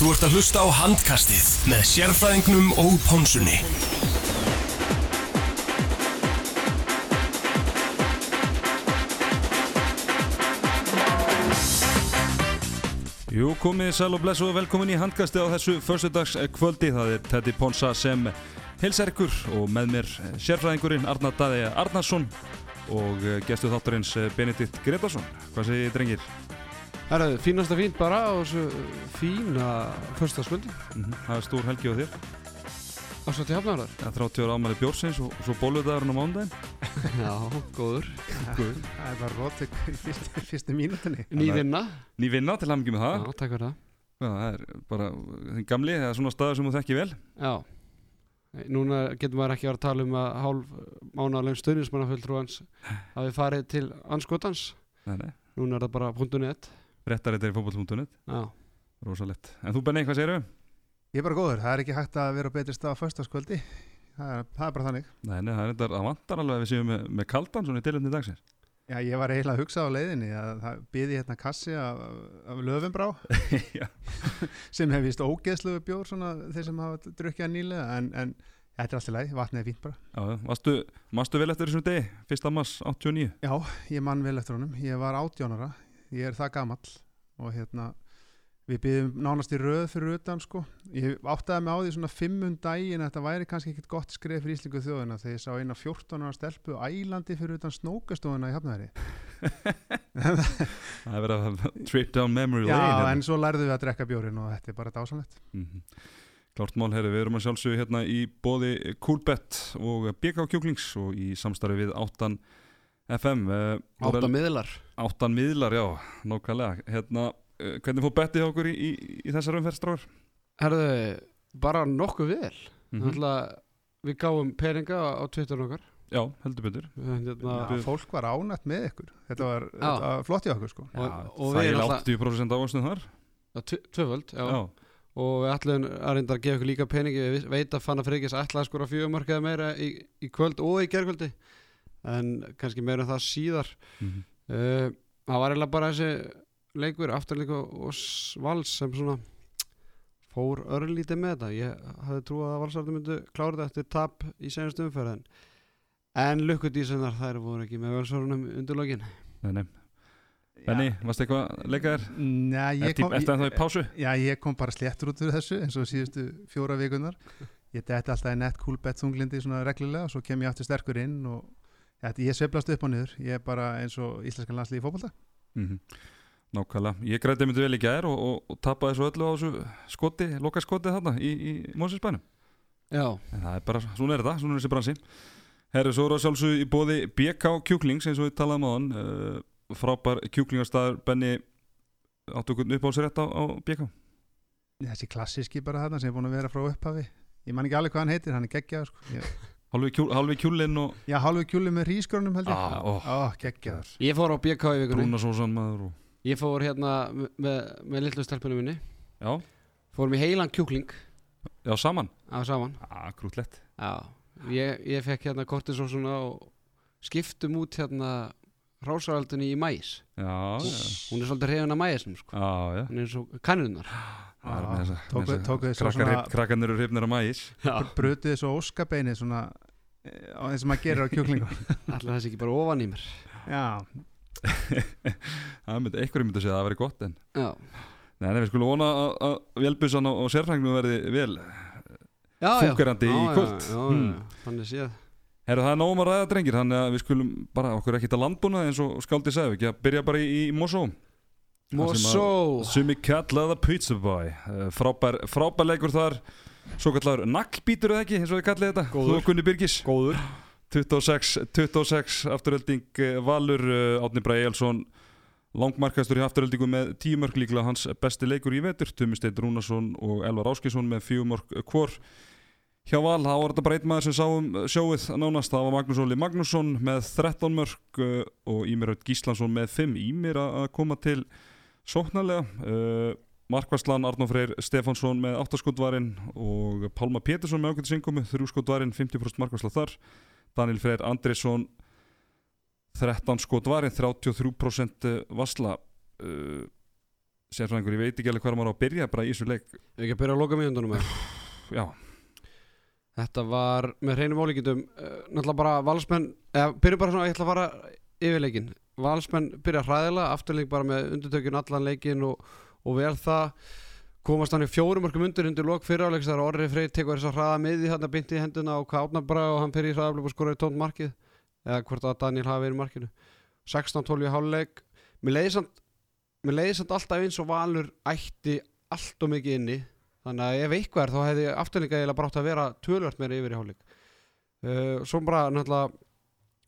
Þú ert að hlusta á handkastið með sérfræðingnum og pónsunni. Jú, komið sæl og blessu og velkomin í handkasti á þessu förstudags kvöldi. Það er Teddy Ponsa sem hilsar ykkur og með mér sérfræðingurinn Arnar Daði Arnarsson og gestu þátturins Benedikt Gretarsson. Hvað segir drengir? Það er fínasta fínt bara og svo fína förstaskvöldi. Mm -hmm. Það er stór helgi á þér. Ásvætti hafnaðar. Það er 30 ára ámæli bjórsins og, og svo bóluðaðurinn á mándaginn. Já, góður. Góður. Það er bara rót í fyrstu, fyrstu mínutinni. Ný vinna. Ný vinna til hafmyggjum með það. Já, takk fyrir það. Já, það er bara þinn gamli, það er svona staður sem þú þekki vel. Já. Núna getur maður ekki að að tala um að hálf mánalegum stöðnismannafulltrúans hafi farið til anskotans. Nei, nei. Núna er það bara .net. Réttarittir í fókbólmúntunit. Já. Rósalett. En þú Benni, hvað segir þau? Ég er bara góður, það er ekki hægt að vera stað á förstaskvöldi. Það er, það er bara þannig. Nei, nei, það, er, það vantar alveg að við séum með, með kaldan svona í tilöfni dagsins. Já, ég var eiginlega að hugsa á leiðinni að það byði hérna kassi af, af löfumbrá sem hef vist ógeðsluðu bjór svona þeir sem hafa drukkið nýlega en, en þetta er alltaf leið, vatnið er fínt bara. Já, varstu, varstu vel eftir þessum degi, fyrsta mass 89? Já, ég mann vel eftir honum, ég var átjónara, ég er það gamall og hérna við byggðum nánast í röð fyrir utan sko ég áttaði mig á því svona fimmum daginn að þetta væri kannski ekkit gott skrif fyrir Íslingu þjóðina þegar ég sá eina 14 ára stelpu ælandi fyrir utan snókastofuna í Hafnæri Það er verið að trip down memory Já, lane hérna. en svo lærðu við að drekka bjórin og þetta er bara dásanlegt mm -hmm. Klárt mál, herri, við erum að sjálfsögja hérna í bóði Coolbet og BK Kjúklings og í samstarfi við 8 FM uh, Átta miðlar 8 miðlar, já, nákvæmlega Hérna, uh, hvernig fór bettið okkur í, í, í þessar umferðstráður? Herðu, bara nokkuð vel. Mm Mm -hmm. Við gáum peninga á Twitter okkar. Já, heldur betur Hérna, Já, fólk var ánætt með ykkur þetta var, þetta flott í okkur sko Og- Já, og það við er náttúrulega- 80% ávastum þar Tvöföld, já. Já, Og við ætlum að reynda að gefa ykkur líka peningi. Við veit að Fanna Freyggis ætlaði að skora fjögumarkaði meira í, í kvöld og í gerkvöldi. En kannski meira en það síðar. mm -hmm. Uh, það var eiginlega bara þessi leikur, afturleiku og vals sem svona fór örlítið með þetta. Ég hafði trúið að valsarði myndu klára þetta eftir tap í senast umferðin. En lukkudísunar þær voru ekki með völsvarunum undir lokin. Nei, nei Benni, varst eitthvað leikaðir? Nei, ég Eftir, kom, eftir að það í pásu? Já, ég kom bara sléttur út úr þessu eins og síðustu fjóra vikunar ég detti alltaf í nett coolbet þunglindi svona reglulega og svo kem ég aftur sterkur inn og þetta, ég sveiflast upp og niður. Ég er bara eins og íslenskan landslíði fókbalta Mm Nákvæmlega, ég græti myndi vel í gær og, og, og tapaði svo öllu á þessu skoti, loka skotið þarna í, í Mósinsbænum Já, en það er bara, svona er þetta, svona er þessi bransi Herri, svo eru að sjálfsög í bóði BK Kjúklings eins og við talaðum á hann uh, frábær kjúklingarstaður Benni áttu okkur upp á sér rétt á, á BK þessi klassíski bara þarna sem er búin að vera frá upphafi. Ég man ekki alveg hvað hann heitir, hann er geggjaður sko. Halvi, kjúl, halvi kjúlinn og já, hálfu kjúli með rísgrunum held ég Ah, ó. Ó, geggjaður ég fór á BK í vikunni. brúnasósan maður og... Ég fór hérna með, með, með litlu stelpunum minni. Já, Fórum í heilan kjúkling já, saman á saman. ah, Grútlegt Já, ég, ég fekk hérna kortisósuna og skiptum út hérna rásaraldunni í mæs. Já, já, Hún er svolítið hrifin af mæsum, sko. já, já. Hún er eins og kannunar. Það er Krakkarnir eru hrifnir að mæs brutuði svo óskabeini svona eh, á eins og maður gerir á kjúklingu Ætli það sé ekki bara ofan í mér. já, Það myndi, einhverjum myndi að segja að það væri gott en Já. Nei, nei, við skulum vona að, að Vélbussan og, sérfrænginu verði vel Já, já. Fúkkerandi í Já, já, kvöld. Já, Hmm. þannig séð. Herru, það er nógum að ræða drengir Þannig að við skulum bara okkur ekkert að landbúna eins og Skáldi sagði ekki að byrja bara í, í Mosó Mosó. Sumi kallaða Pizza Boy. Eh, frábær, frábær leikur þar. Svo kallaður naglbítur eða ekki eins og þið kallið þetta? Góður. Þú og Gunni Birgis. Góður. 26, 26 afturölding eh, Valur uh, Átni Bræði Elsson langmarkastur í afturöldingu með tíu mörg líklega hans besti leikur í vetur. Tumi Steinn Rúnarsson og Elvar Áskisson með fjögur mörg hvor. Hjá Val, þá var þetta bara einn maður sem sáum sjóið nánast, það var Magnús Óli Magnússon með 13 mörg og Ímir Raut Gíslason með 5 Ímir að koma til sóknarlega. Uh, Markværslan Arnó Freyr Stefánsson með 8 skotvarinn og Pálma Pétursson með ákveðt sinkomi 3 skotvarinn, 50% markværsla þar. Daniel Freyr Andrisson 13 skot varinn 33% vassla uh, sérfræðingur, ég veit ekki alveg hvað maður á að byrja bara í þessu leik. Ef ekki að byrja að loka mínundunum með já, Þetta var með hreinum ólíkindum uh, Náttúrulega bara valsmenn eða, Byrja bara svona, ég ætla að fara yfir leikin Valsmenn byrja hræðilega Afturleik bara með undirtökjun allan leikin og, og vel það. Komast hann í fjórum mörgum undir undir lok fyriráleiks þar Orri Freyr tekur þess að hraða með því þarna byndi í henduna og Kána bara og hann fyrir í hraðaflöf og skoraði tónt markið eða hvort að Daniel hafi verið í markinu. 16-12 í háluleik mér leiði samt, alltaf eins og Valur ætti allt og mikið inni. Þannig að ef eitthvað er þá hefði afturleika eiginlega brátt að vera tölvört meira yfir í háluleik uh, svo bara náttúrulega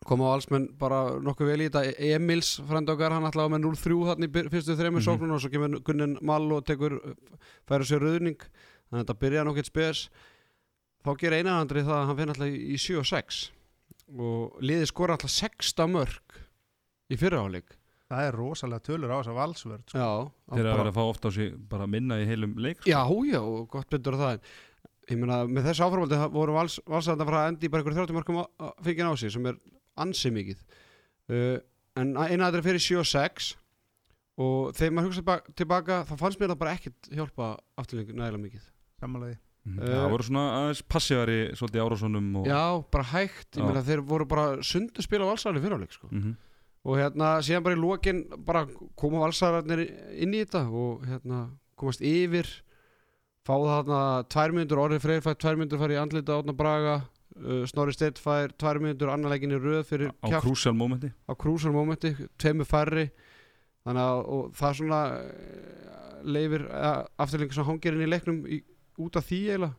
koma á alsmenn bara nokkuð vel í þetta Emils frend okkar, hann ætlaði með 0-3 þannig í fyrstu þreymur Mhm. mm sóknun og svo kemur Gunnin Mall og tekur færa sér rauðning þannig að þetta byrja nokkið spes þá gerir einanandri það að hann finn alltaf í 7 og 6 og liði skora alltaf 16 mörg í fyrraháleik það er rosalega tölur á þessa valsvörð sko. já, þeir bara- að vera að fá ofta á sig bara minna í heilum leik sko. Já, já, og gott betur það en ég meina, með þessu áframhaldi voru vals, valsæðan að fara að endi bara einhver 30 markum fengið á sig sem er ansi mikið. Uh, en eina þetta er fyrir 7 og 6 og þegar maður hugsa tilbaka, þá fannst mér það bara ekkert hjálpa afturlengur nægilega mikið. Samanlega Mhm. Eh, það voru svona aðeins passívari svolítið í árásónum og, Já, bara hægt, ég meina þeir voru bara sundu spila í fyrirháleik sko. Mhm. og hérna síðan bara í lokin bara koma valsæðarnir inn í þetta og hérna komast yfir fá það þarna tvær myndur orðið freyr fær tvær myndur fær í andlita átna Braga uh, Snorri Steinn fær tvær myndur annarleikin í röð fyrir á kjátt krúsjál momenti. á krúsar momenti tveimur færri. Þannig að það svona uh, leifir uh, afturlengi sem hangir inn í leiknum í, út af því eiginlega.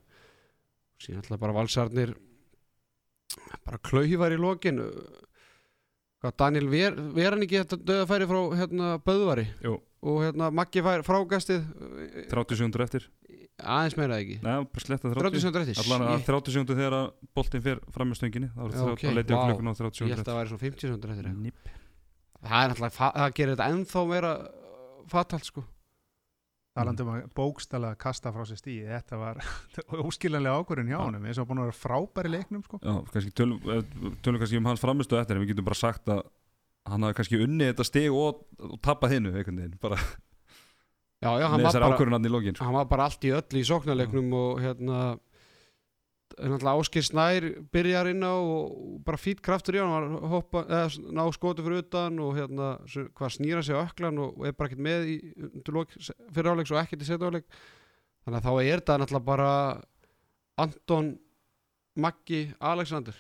Síðan alltaf bara valsarnir bara klauhívar í lokin. Hvað Daniel ver, ver hann ekki þetta döðafæri frá hérna Böðvari? Jú. Og hérna Maggi fær frágastið 30 sekundur eftir aðeins meira ekki Nei, bara sletta 30 30 sekundur eftir allan að Shit. 30 sekundur þegar að boltinn fer fram með stönginni þá er það leitið á vá. klukkuna á 30 ég sekundur held að það væri svona 50 sekundur eftir Nipp. það er náttúrulega, það gerir þetta ennþá meira fatalt sko talandi um að bókstala kasta frá sér stíði þetta var óskiljanlega ákvörðin hjá Já. honum eins og búin að vera frábæri í leiknum sko. Já, kannski tölum, eh, tölum kannski um hans framistu eftir en við getum bara sagt að hann hafði kannski unnið þetta stig og, og tappað hinnu einhvern veginn, bara já, já, hann með var þessar bara ákvörðunarni í lokin sko. hann var bara allt í öll í sóknarleiknum og hérna Áskir Snær byrjar inn á og bara fýtt kraftur í hann hann hoppa, eða ná skotu fyrir utan og hérna hvað snýra sig á öklan og, og er bara ekkert með í lok fyrir áleiks og ekkert í setja áleik þannig að þá er þetta náttúrulega bara Anton Maggi Alexander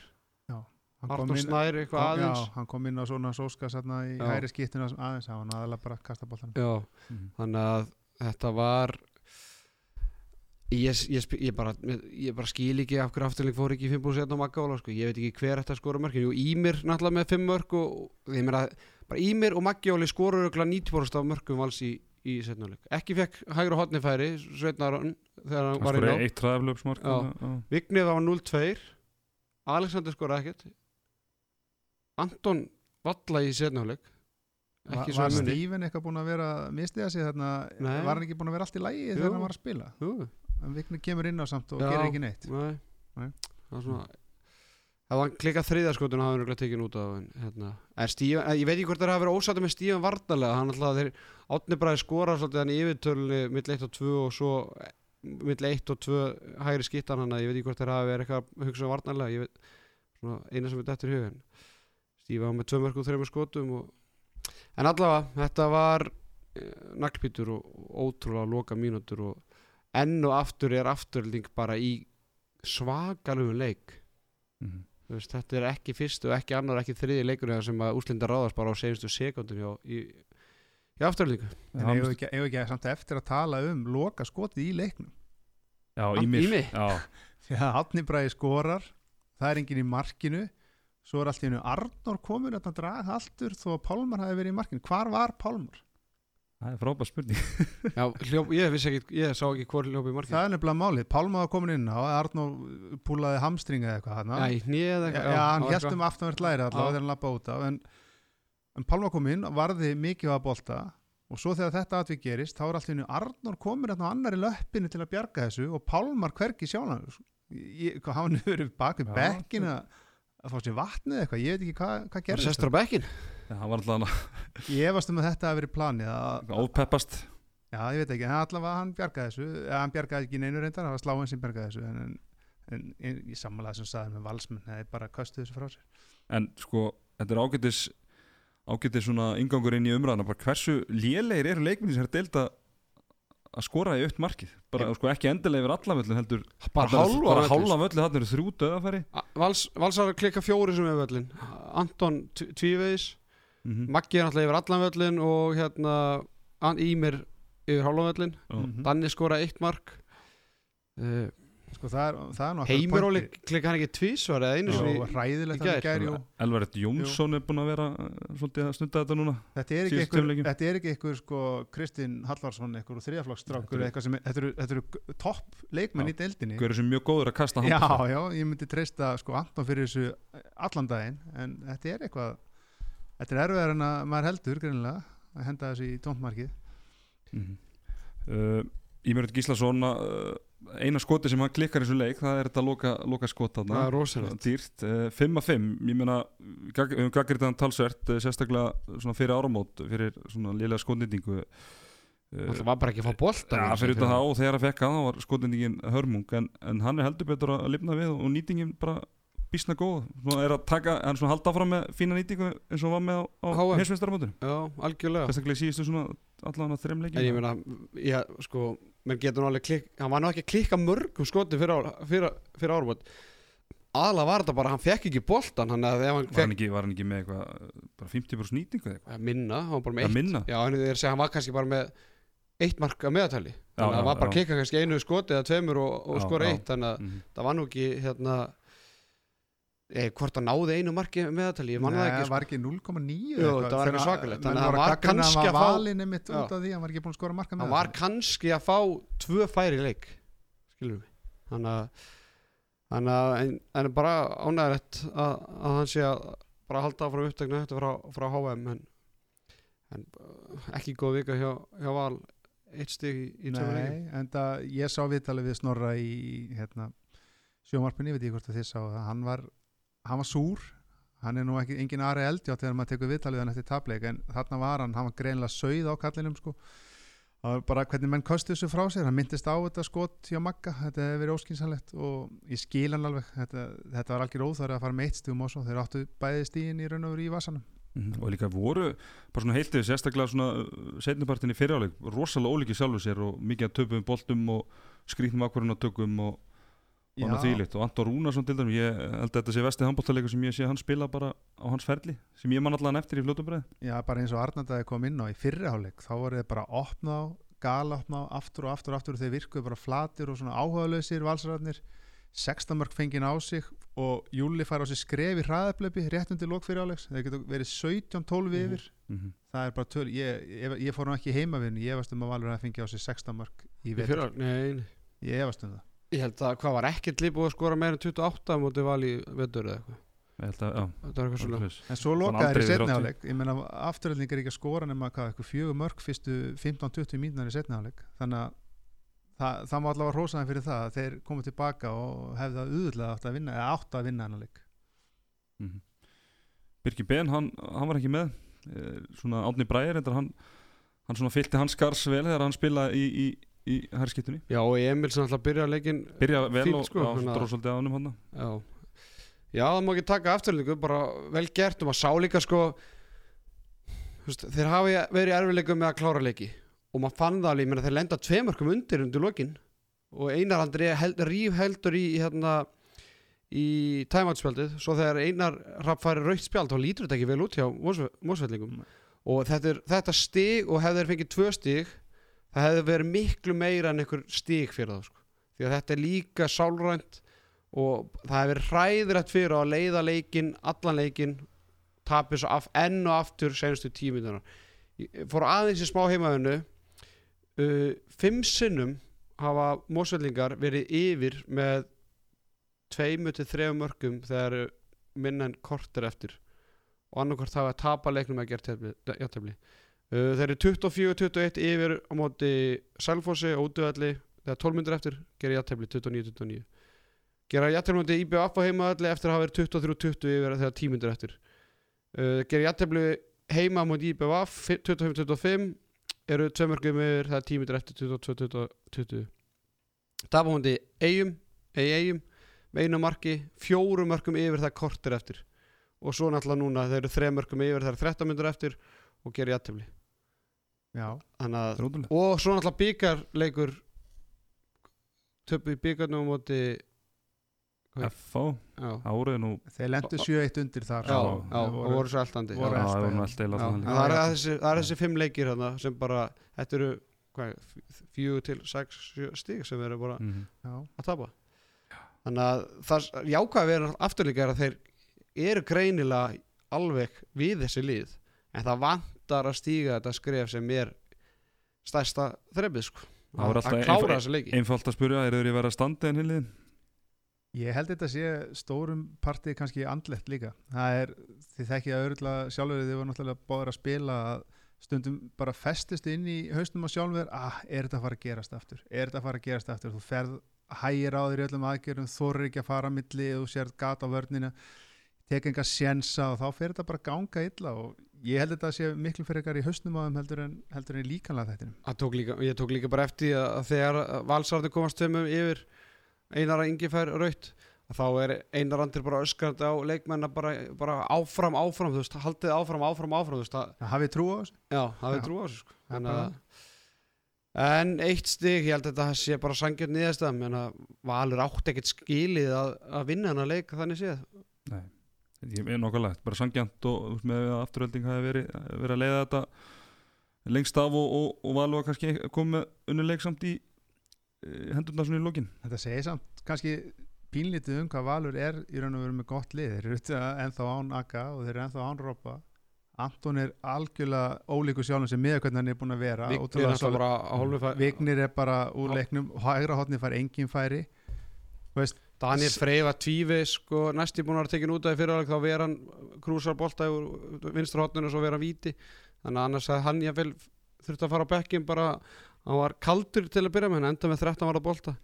Artur Snær eitthvað kom, aðeins? Já, hann kom inn á svona sóska í Já. hæri skýttuna aðeins það var hann aðalega bara að kasta boltan já, Mhm. þannig að þetta var ég, ég, ég, bara, ég bara skil ekki af hverju afturleik fór ekki í 5 setna á Magga sko. ég veit ekki hver þetta skora mörkin. Jú, Ímir náttúrulega með 5 mörk og, og ég meina, bara Ímir og Maggi Óli skoru örugglega 90% af mörkum vals í, í setna leik ekki fekk hægra hotnifæri Sveitnar þegar hann hann var inn á skoraði eitt træðaflöpsmark Já. Vignir var 0-2 Alexander skoraði ekkert Anton valla í setna leik Var, var Steven eitthvað búin að vera mistiða sig þarna, Nei. var hann ekki búin að vera allt í lægi þegar hann var að spila? Jú, en Vigni kemur inn á samt og Já. gerir ekki neitt. Nei, Nei. það er svona ef hann klikkað þriðaskotun hafa hann örugglega tekið út af hérna, en Stíven, ég veit ekki hvort það hafa verið ósættu með Stíven Vardalega hann alltaf þeir átni bara skora svolítið hann í yfirtölunni mill 1 og 2 og svo mill 1 og 2 hægri skittan hann ég veit ekki hvort það hafa verið eitthvað að hugsa um Vardalega eina sem er dættur í hugin Var með 2 mörg og 3 skotum og... en allavega, þetta var eh, naglpítur og ótrúlega loka mínútur og enn og aftur er afturling bara í svakalugum leik. Mhm. Þú veist, þetta er ekki fyrst og ekki annar ekki þriði leikur sem að úslinda ráðast bara á segjumstu sekundum hjá, í, í afturlíku en eigum við ekki, ekki samt eftir að tala um loka skotið í leiknum? Já, Ími? Já, því að Átni Bræði skorar það er enginn í markinu svo er allt í hennu Arnór komin að draga alltur þó að Pálmar hafi verið í markinu. Hvar var Pálmar? það er frábær spurning. Já, hljóp, ég ekki, ég sá ekki hvort hljóp í markið það er nefnilega málið, Pálmar var komin inn á Arnór púlaði hamstringa eða eitthvað. Já, í hnið eða Já, eitthvað já, hann það var held um aftanvert læri allavega Já. þegar hann lappa út af en, en Pálmar kom inn, varði mikið að bolta. Og svo þegar þetta atvik gerist þá er allt í hennu Arnór komin hérna á annari löppinu til að bjarga þessu og Pálmar hvergi sjálfan. Hvað hann hefur verið bak við Já, bekkin að, að fá sér vatnið eitthvað, ég veit ekki hvað, hvað gerðist sestur á bekkin Já, hann var alltaf ég efast um að þetta hafi verið planið að, ópeppast Já, ég veit ekki, en allavega hann bjargaði þessu eða hann bjargaði ekki neinu reyndar, það var sláin sem bjargaði þessu en, en, en, ég sammálaði sem sagði með valsmenn, það er bara köstu þessu frá sér. En sko, þetta er ágætis ágætis svona ingangur inn í umræðana bara hversu lélegir eru leikminni sem er deilt að skora í aukt markið. Bara sko ekki endilega yfir alla völlin heldur bara bara völlin, þannig eru þrjú döðafæri Vals, Valsar klikka fjóri sem er völlin Anton T- Tvívegis mm Maggi er náttúrulega yfir allan völlin og hérna Ímir yfir hálfa völlin Mhm. Danni skora eitt mark. Uh, Sko það er, það er Óli pointið. klikka hann ekki tvísvar eða einu Já, og að gær. það gæri jú Elvaret Jónsson er búin að vera uh, svolítið að stunda þetta núna Þetta er ekki tveim þetta er ekki einhver sko Kristinn Hallvarsson, einhver úr þriðaflokksstrákur Þetta eru- eitthvað sem, er- þetta eru, þetta eru topp leikmenn Já. í deildinni Hverju sem mjög góður að kasta Já, handbolta. já, ég myndi treysta sko Anton fyrir þessu allan daginn en þetta er eitthvað þetta er erfiðar en að maður heldur greinilega að henda þessu í tóntmarkið Mhm. uh, Ímjörður Gíslason uh, eina skoti sem hann klikkar í þessu leik það er þetta loka, loka skot Það er rosalegt. dýrt, uh, 5 af 5 ég meina, gag- við höfum gaggrið þann talsvert uh, sérstaklega svona fyrir áramót fyrir svona lélega skotnýtingu. Uh, Það var bara ekki að fá bolta Já, fyrir þetta það og þegar að fekka það var skotnýtingin hörmung. En, en hann er heldur betur að lifna við og nýtingin bara bísna góð. Svona er að taka, hann svona halda áfram með fína nýtingu eins og var með á, heimsveistaramótur Já, algjörlega. Sérstaklega síðustu svona allan að þreim leikin En ég meina, ég, sko, menn getur alveg klikk, hann var nú ekki að klikka mörgum skoti fyrir, fyrir, fyrir árbútt. Aðla var þetta bara, hann fekk ekki boltan, hann hann var, hann fekk ekki, var hann ekki með eitthvað bara 50% nýtingu eitthvað minna, hann var bara með eitt. Já, segja hann var kannski bara með eitt mark að meðatali. Já, Þannig að hann var bara að klikka kannski einu skoti eða tveimur og, og skora eitt, þannig að Mhm. það var nú ekki, hérna, eh, hvort hann náði einu marki með meðatali, ég manna það ekki, sko. var ekki 0,9 Jú, eitthvað, þetta var eitthvað svakalegt, þannig að hann var að kannski að var fá- valinn einmitt Já. út af því, hann var ekki búin að skora marka með hann var kannski að fá tvö færi leik skilur við þannig að, þannig að en, en bara ánægilegt að, að hann sé að bara halda áfram upptöknu þetta frá, frá HM en, en uh, ekki góð vika hjá, hjá Val eitt stig í, í tveimur leikum Nei, en það, ég sá viðtalið við Snorra í hérna, sjómarpunni, ég veit ekki hvort að þið sá það, hann var, hann var súr. Hann er nú ekki, engin Ari Eldjátt þegar maður tekur viðtalið við hann eftir tapleik en þarna var hann, hann var greinilega sauð á kallinum sko. bara hvernig menn kostu þessu frá sér, hann myndist á þetta skot hjá Magga, þetta hefur verið óskinsanlegt og ég skil hann alveg, þetta, þetta var algjör óþarið að fara með eitt stigum og svo, þeir áttu bæði stíðin í raun og veru í vasanum. Mhm. og líka voru bara svona heiltið sérstaklega svona setnipartin í fyriráleik rosalega ólíki sjálfu sér og mikið að töpum boltum og skrýtnum ákvarðun á tökum og, og hann að þýlitt og Anton Rúnarsson til dæmis ég held að þetta sé vestið handbóltaleikur sem ég sé hann spila bara á hans ferli sem ég man allan eftir í fljótubreið Já, bara eins og Arnardæði kom inn á í fyrriháleik þá voru þeir bara opna á, gala opna á aftur og aftur og aftur og þeir virkuðu bara flatir og svona áhugalausir valsararnir. 16 mörg fengið á sig og Júli fær á sig skref í hraðablöpi rétt undir lok fyriráleiks þeir getur verið 17-12 Mhm. yfir. það er bara töl, ég, ég, ég fór nú ekki heimavinn ég efast að Valur að fengið á sig 16 mörg í Í vetur, fyrra, nei, nei. ég held að hvað var ekkert líf búið að skora meira en 28 á móti Val í vetur eða eitthvað ég held að, já þetta var eitthvað svona svoleiðis. En svo lokaði þeir í setniháleik ég meina afturöldingar ekki að skora nema hvað, eitthvað fjögur mörg fyrstu 15-20 mínunar í setniháleik þannig að það, það má allavega hrósa þeim fyrir það að þeir komið tilbaka og hefði það auðvitað átt að vinna eða átt að vinna hennar leik Mhm. Birgir Ben, hann, hann var ekki með Eh, svona Átni Bræðir hann, hann svona fylgti hans skars vel þegar hann spilaði í, í, í herskiptunni. Já og Emil sem alltaf byrja að leikin byrja vel og sko, að- dróð svolítið á hann hann Já, já það má ekki taka afturlíku bara vel gert og maður sá líka sko veist, þeir hafi verið erfileikum með að klára leiki. Og maður fann það alveg, ég meina þeir lenda tveimörkum undir undir lokin. Og Einar Andri held, ríf heldur í hérna í tæmatspjaldið svo þegar Einar Rapp færi raukt spjald þá lítur þetta ekki vel út hjá mósveldingum og þetta, er, þetta stig og hefði þeir fengið tvö stig það hefði verið miklu meira en einhver stig fyrir það sko. því að þetta er líka sálrænt og það hefur verið hræðrætt fyrir að leiða leikin, allan leikin tapir svo af, enn og aftur senustu tímiðunar fór aðeins í smá heimaðinu uh, fimm sinnum hafa mósveldingar verið yfir með tveimu til þrejum mörgum þegar eru minna en korter eftir. Og annarkort hafa tapa leiknum að gera játefli uh, þeir eru 24-21 yfir á móti Selfossi og útöðalli þegar 12 myndir eftir gera játefli 29-29 gera játefli móti IBF á heimaðalli eftir að hafa verið 23-20 yfir þegar 10 myndir eftir. Uh, gera játefli heima móti IBF 25-25 eru tvei mörgum yfir það er tímitur eftir 22, 20 tapamóndi eigum eigum einu marki fjórum mörgum yfir það kortir eftir. Og svo náttúrulega núna þeir eru þrei mörgum yfir er 13 myndur eftir og gerir þannig að og svo náttúrulega byggarleikur töpu í byggarnum á móti já, árið nú þeir lendu 7-1 undir þar. Já, sko. já, og voru svo eldandi það er þessi, það er þessi fimm leikir hana, sem bara, þetta eru hvað, fjögur til sex sjö stíg sem eru bara Mhm. Já, að tapa. Þannig að það jákvæða við erum afturlíka er að þeir eru greinilega alveg við þessi lið. En það vantar að stíga þetta skref sem er stærsta þreppið sko Það var að alltaf að klára einf- þessi leiki Einfalt að spyrja, þeir í verið að standa en hinliðin? Ég held þetta sé stórum partið kannski andlegt líka. Það er, þið þekkið að örgulega sjálfur þið var náttúrulega báður að spila að stundum bara festist inn í haustum á sjálfur, ah, er þetta að fara að gerast aftur? Er þetta að fara að gerast aftur? Þú ferð hægir á þér í öllum aðgerðum, þorir ekki að fara að milli þú sérð gata á vörnina, tek enga sjensa og þá fer þetta bara að ganga illa og ég held þetta að sé miklu fyrir ykkar í haustum á þeim heldur en, heldur en í líkanlega þettinum. Að tók líka, ég tók líka bara eftir að að þegar valsarði komast tveimum yfir einara yngi fær raut að þá er einar andir bara öskrandi á leikmenn að bara, bara áfram, áfram veist, haldið áfram, áfram, áfram veist, að, Hafið trú á þessu? já, Já. trú á þessu sko. Að en eitt stig, ég held að þetta sé bara sangjörn niðurstaðum en að Valur átti ekkert skilið að, að vinna hana leik þannig séð Nei, ég er nokkulega bara sangjant og með að afturölding hafi verið, verið að leiða þetta lengst af og, og, og valur að kannski komið unnuleik samt í eh, hendurna svona í lokin. Þetta segir samt kannski pínlítið um hvað Valur er í raun og veru með gott lið. Þeir eru ennþá án Akka og þeir eru ennþá án Rópa Anton er algjörlega ólíku sjálfum sem miða hvernig hann er búin að vera. Vignir ótrúlega er bara á hálfu fæ- Vignir er bara úr leiknum hægra hotni fær engin færi. Veist, Daniel Frey var tvívis sko, næsti búin að vera tekin út af í fyrirháleik þá vera hann krúsar bolta úr vinstra hotninu og svo vera hann víti. Þannig að annars að hann ég vel þurfti að fara á bekkin bara hann var kaldur til að byrja með hann enda með 13 varða bolta.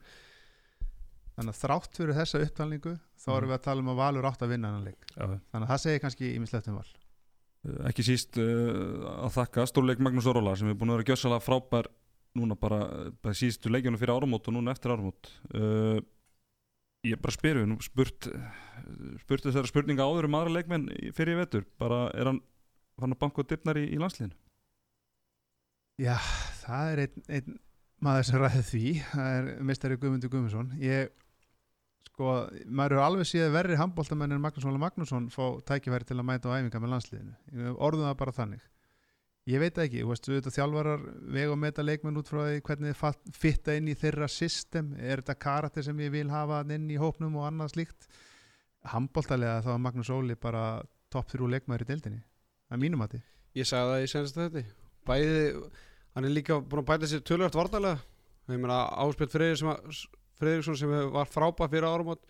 Þannig að þrátt fyrir þessa upptalningu þá erum við að tala um að Valur átt að vinna hann leik. Já, þannig að það segir kannski ímislegt um Val. Eh, ekki síst uh, að þakka stórleik Magnús Óróla sem er búin að vera gjössalega frábær núna bara, bara síðustu leikjunum fyrir áramót og núna eftir áramót. Uh, ég bara spyr við nú spurt, spurt þessara spurninga áður um aðra leikmenn fyrir í vetur. Bara er hann fann að banka og dyrnar í, í landsliðinu? Já, það er einn, einn maður sem ræði því, það er mistari Guðmundur Guðmundsson. Ég, sko, maður eru alveg síðan verri handbóltamenn en Magnús Óla Magnússon fá tækifæri til að mæta á æfinga með landsliðinu. Ég orðum það bara þannig ég veit ekki, þú veist, þú veit að þjálfarar vega og meta leikmenn út frá því hvernig þið fitta inn í þeirra system. Er þetta karakter sem ég vil hafa inn í hópnum og annað slíkt? Handbóltalega þá er Magnús Óli bara topp þrjú leikmæður í deildinni er mínum að því ég sagði það í senast þetta bæði, hann er líka búin að bæta sér tölvöld vartalega ég meina Áspjöld Freyriksson sem var frábæð fyrir áramót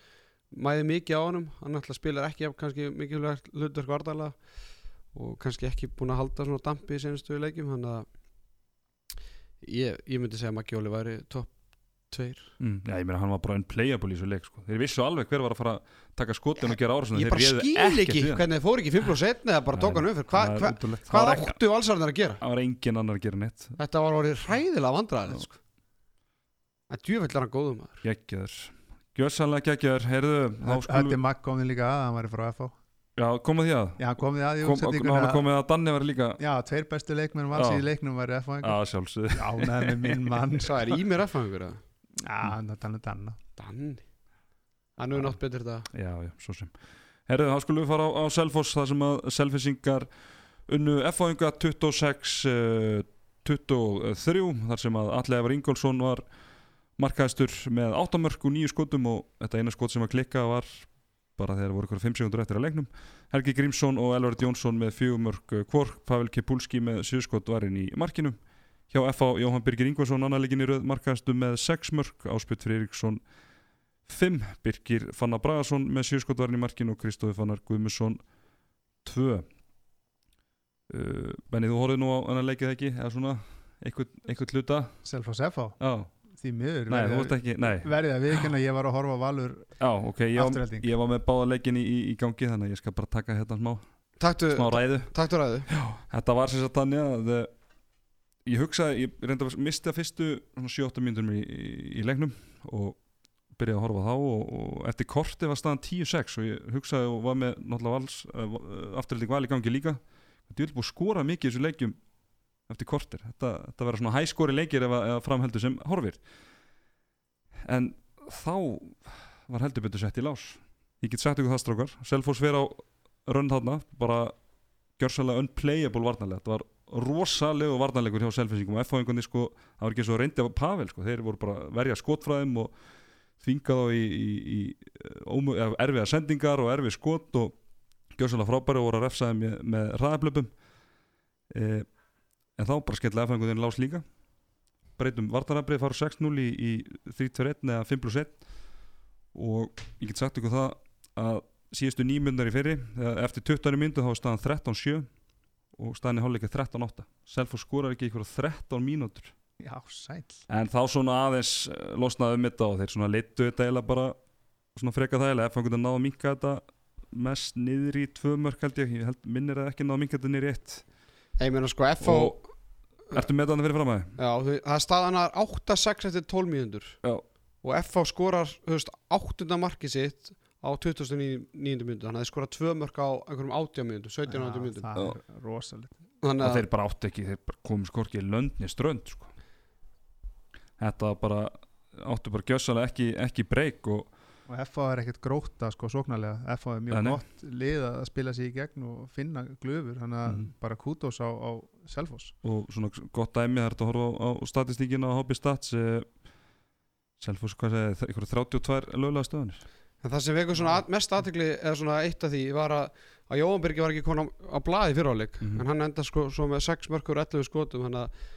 mæði mikið á honum. Hann ætla spilar ekki jafn kannski mikilvægt hlutverk vartalega og kannski ekki búin að halda svona dampi í senastu leikjum þannig að ég, ég myndi segja að Maggi Óli væri topp tveir. Mm. Já, ég meina hann var bara unplayable í þessu leik sko. þeir vissu alveg hver var að fara að taka skotin og gera árásuna ég bara skil ekki hvernig þið fóru ekki 5 plus 1 eða bara tók hann upp fyrir. Hva, hva, hvað áttu valsarðin að gera? Það var engin annar að gera neitt. Þetta var orðið hræðilega vandræðilegt sko. að djúvill er hann góðum maður. Geggjaður. Gjössanlega geggjaður, heyrðu þá Hötti skulum Magg kom þið líka að, hann væri frá FH Já, koma því að? Já, hann kom þið að í Kom, að- komið að Danni var líka Já, tveir bestu leikmenn vals Já. í leiknum væri FH Já, sjálfsögðu. Ánæði með minn mann. Það er í mér effangur að Já, er þannig danna. Danni? Hann hefur nátt betur þetta Já, já, svo sem. Herðu, þá skulum við fara á, á Selfoss þar sem að Selfissingar unnu F-áinga 26 uh, 23 þar sem að Alli Efar Ingólfsson var markaðistur með 8 mörg og 9 skotum og þetta eina skot sem að klikka var bara þegar voru ykkur 5 sekundur eftir að leiknum. Helgi Grímsson og Elvard Jónsson með 4 mörg kvork, Pavel Kepulski með 7 skot varinn í markinu. Hjá F.A. Jóhann Birgir Ingvarsson annarleikin í röð markaðistu með 6 mörg Áspjöld Friðriksson 5 Birgir Fannar Bragason með 7 skot varinn í markinu og Kristófi Fannar Guðmusson 2 uh, Benni, þú horfið nú á hann að leikið ekki? Eða svona einhvern, hluta? Selfoss FH, Já, því miður nei, veist ekki, nei. verði að viðkynna ég var að horfa Valur Já, ok, ég var, ég var með báða leikin í, í, í gangi þannig að ég skal bara taka hérna smá, taktu, smá ræðu. taktu ræðu. Þetta var sem sagt þannig að eh, ég hugsaði, ég reynda að misti að fyrstu 7-8 mínútur í, í, í leiknum og byrjaði að horfa þá og, og eftir korti var staðan 10-6 og ég hugsaði og var með náttúrulega vals uh, afturhalding val í gangi líka. Þetta er búið að skora mikið í þessu leikjum eftir kortir, þetta, þetta verður svona hæskori leikir ef, að- framheldur sem horfir. En þá var heldur betur sett í lás. Ég get sagt ykkur það strákar. Selfoss fer á rönn þarna bara gjörsalega unplayable varnarlega. Þetta var rosalegu varnarlegur hjá Selfossingum og F-fáingunni sko, það var ekki svo reyndi af Pavel sko, þeir voru bara verja skotfræðum og þvinga þá í, í, í eða, erfiða sendingar og erfið skot og gjörsalega frábæri og voru að refsaði með, með hraðablöpum. E, en þá bara skella F-fáingunni lás líka. Breytum varnarafrið fara 6-0 í, í 3-2-1 eða 5 plus 1 og ég get sagt ykkur það að síðustu nýmyndar í fyrri eða eftir 20 myndu þá var staðan 13-7 og staðan í hálfleika 13-8 Selfoss skorar ekki ykkur 13 mínútur. Já, sæl en þá svona aðeins eh, losnaði um þetta og þeir svona leittu þetta eiginlega bara svona freka þægilega. Ef hann getur náða að minka þetta mest niður í tvö mörk held ég, ég held, minnir að ekki náða að minka þetta niður í eitt. Ég meina sko FH og ertu með þetta fyrir fram að Já, það er staðanar 8-6 eftir 12 mínútur Já. og FH skorar þú veist, 8. markið sitt á 29. mínútu þannig að þeir skora 2 mörk á einhverjum 80 mínútu 17 Já, mínútu Það er rosalegt þannig að þeir bara áttu ekki, þeir bara komu skorki löndni strönd sko. þetta var bara áttu bara gjössalega ekki, ekki breyk og Og FH er ekkert gróta sko sóknarlega FH er mjög gott lið að spila sig í gegn og finna glöfur Þannig að Mhm. bara kútos á, á Selfoss og svona gott dæmi það hægt að horfa á, á statistíkina á Hobby Stats eh, Selfoss, hvað segir, ykkur 32 lögulega stöðunir En það sem vekur svona að, mest aðtekli eða svona eitt af því var að, að Jóhann Birgi var ekki komin á, á blaði fyriráleik Mhm. en hann enda sko svo með 6 mörkur 11 skotum þannig að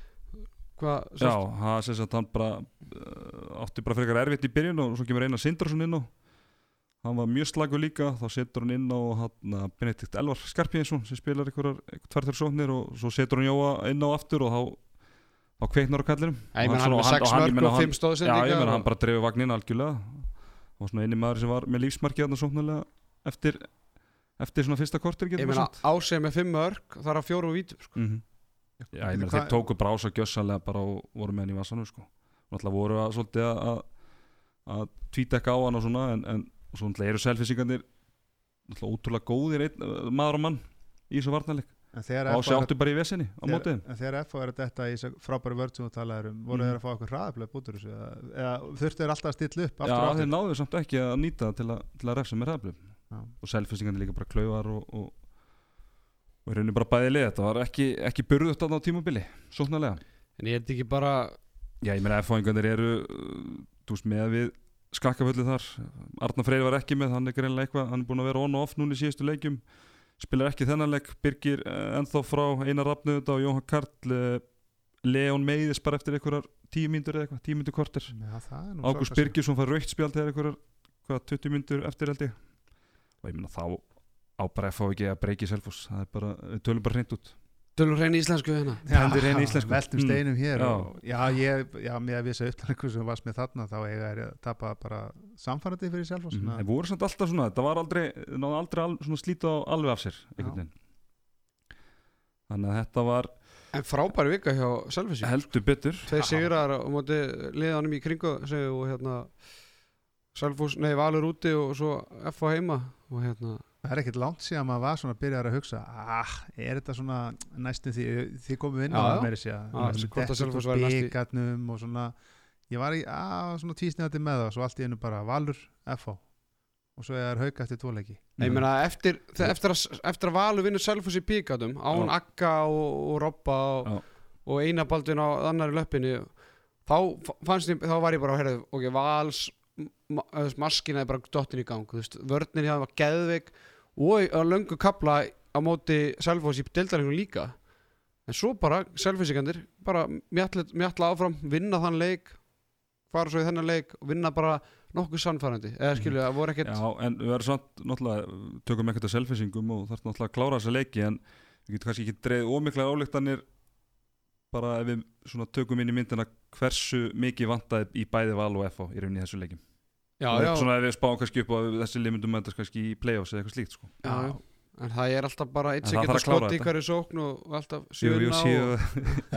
hvað Já, það sem sagt hann bara uh, átti bara frekar erfitt í byrjun og svo kemur Einar Sindrason inn á hann var mjög slagur líka þá setur hann inn á hann Benedikt Elvar Skarpíðinsson sem spilar einhverjar tvertur sóknir og svo setur hann Jóa inn á aftur og þá, þá kveiknar á kallinum Ég Og hann svona- með og 6 og hann- og hann- 5 stóðsend Já, ég meina hann bara dreifur vagnin algjörlega og svona eini maður sem var með lífsmarkið þarna sóknarlega eftir, eftir svona fyrsta kortir Ég meina áseg með 5 mörk þar að fjóru vítum sko. mm Já, ég meina þeir tóku brása gjössalega bara og voru með hann í vassanum sko. og náttúrulega voru að svolítið að, að, að tvítekka á hann og svona en, en og svo náttúrulega eru selfisingarnir náttúrulega ótrúlega góðir einn, uh, maður og mann í þessu varnarleik En þegar og FH ási er- áttu bara í vesinni á þegar- mótið þeim. En þegar FH er þetta í þessu frábæri vörð sem þú talaður um voru Mhm. þeir að fá eitthvað hraðaflöf út úr þessu eða, eða þurftu þeir alltaf að stilla upp Já, aftur og þeir náðu samt ekki að nýta til að, til að refsa með Já. og selfisingarnir líka bara klaufar og, og, og í rauninni bara bæði lið þetta var ekki, ekki burðut á tímubili, sóknarlega En ég er þetta ekki bara Já, ég meina F-fáingarnir eru uh, með við skakkaföllu þar. Arnar Freyr var ekki með, hann er greinlega eitthvað hann er búin að vera on og off núna í síðustu leikjum. Spilar ekki þennan leik, Birgir uh, ennþá frá Einar Rafnöðunda og Jóhann Karl uh, Leon meiðis bara eftir einhverjar tíu mínútur eða eitthvað, tíu mínútur kortir Já, það er nú Ágúst sorgarsög. Birgisson fær raukt spjald þegar einhverjar, hvað, 20 mínútur eftir held ég. Og ég meina þá á bara F-fá ekki að breyki selfos það er bara, við tölum bara hreint út Tölur hrein íslensku hérna hendur hrein íslensku. veltum Mm. steinum hér Já. og, já, ég, já, með að vissa upplæðingu sem varst með þarna þá eiga er að tapa bara samfærandi fyrir Selfoss mm. mm. en voru samt alltaf svona, þetta var aldrei náðu aldrei al, svona slíta á alveg af sér þannig að þetta var En frábæri vika hjá Selfissi heldur betur Tveir sigrar á móti liðanum í kringu og hérna Selfoss, nei Valur úti og svo F á heima og hérna Það er ekkert langt síðan maður var svona að byrja að hugsa ah, er þetta svona næstu því því komum við inn á það Já, hvort að byggarnum og svona. Ég var í að, svona tvísnefandi með það svo allt í einu bara Valur, FH og svo er það hauka eftir tvoleiki Nei, ég meina eftir, eftir, eftir að Valur vinnur Selfoss í píkatum án Já. Akka og, og Robba og, og Einar Baldvin á annari löppinni þá fannst ég, þá var ég bara að herra ok, Vals ma- maskina er bara dottin í gang þú veist, vörnin hjá þeim var geðveik og að löngu kapla á móti Selfoss í deildarengunum líka. En svo bara Selfossingandir bara mjalla, mjalla áfram, vinna þann leik fara svo í þennan leik og vinna bara nokkuð sannfærandi. Eða skilju, það voru ekkert Já, en við verðum samt náttúrulega tökum ekkert að selfisingum og þarf náttúrulega að klára þessa leiki en við getum kannski ekki dreið ómiklar álíktanir bara ef við svona tökum inn í myndina hversu mikið vantaði í bæði val og FH í rauninni þessu leikim já, já, svona ef við spáum kannski upp á að þessi lið myndum mætast kannski í play-offs eða eitthvað slíkt sko. já, já. en það er alltaf bara eitt sem getur skott í þetta. hverju sókn og, alltaf jú, og, séu,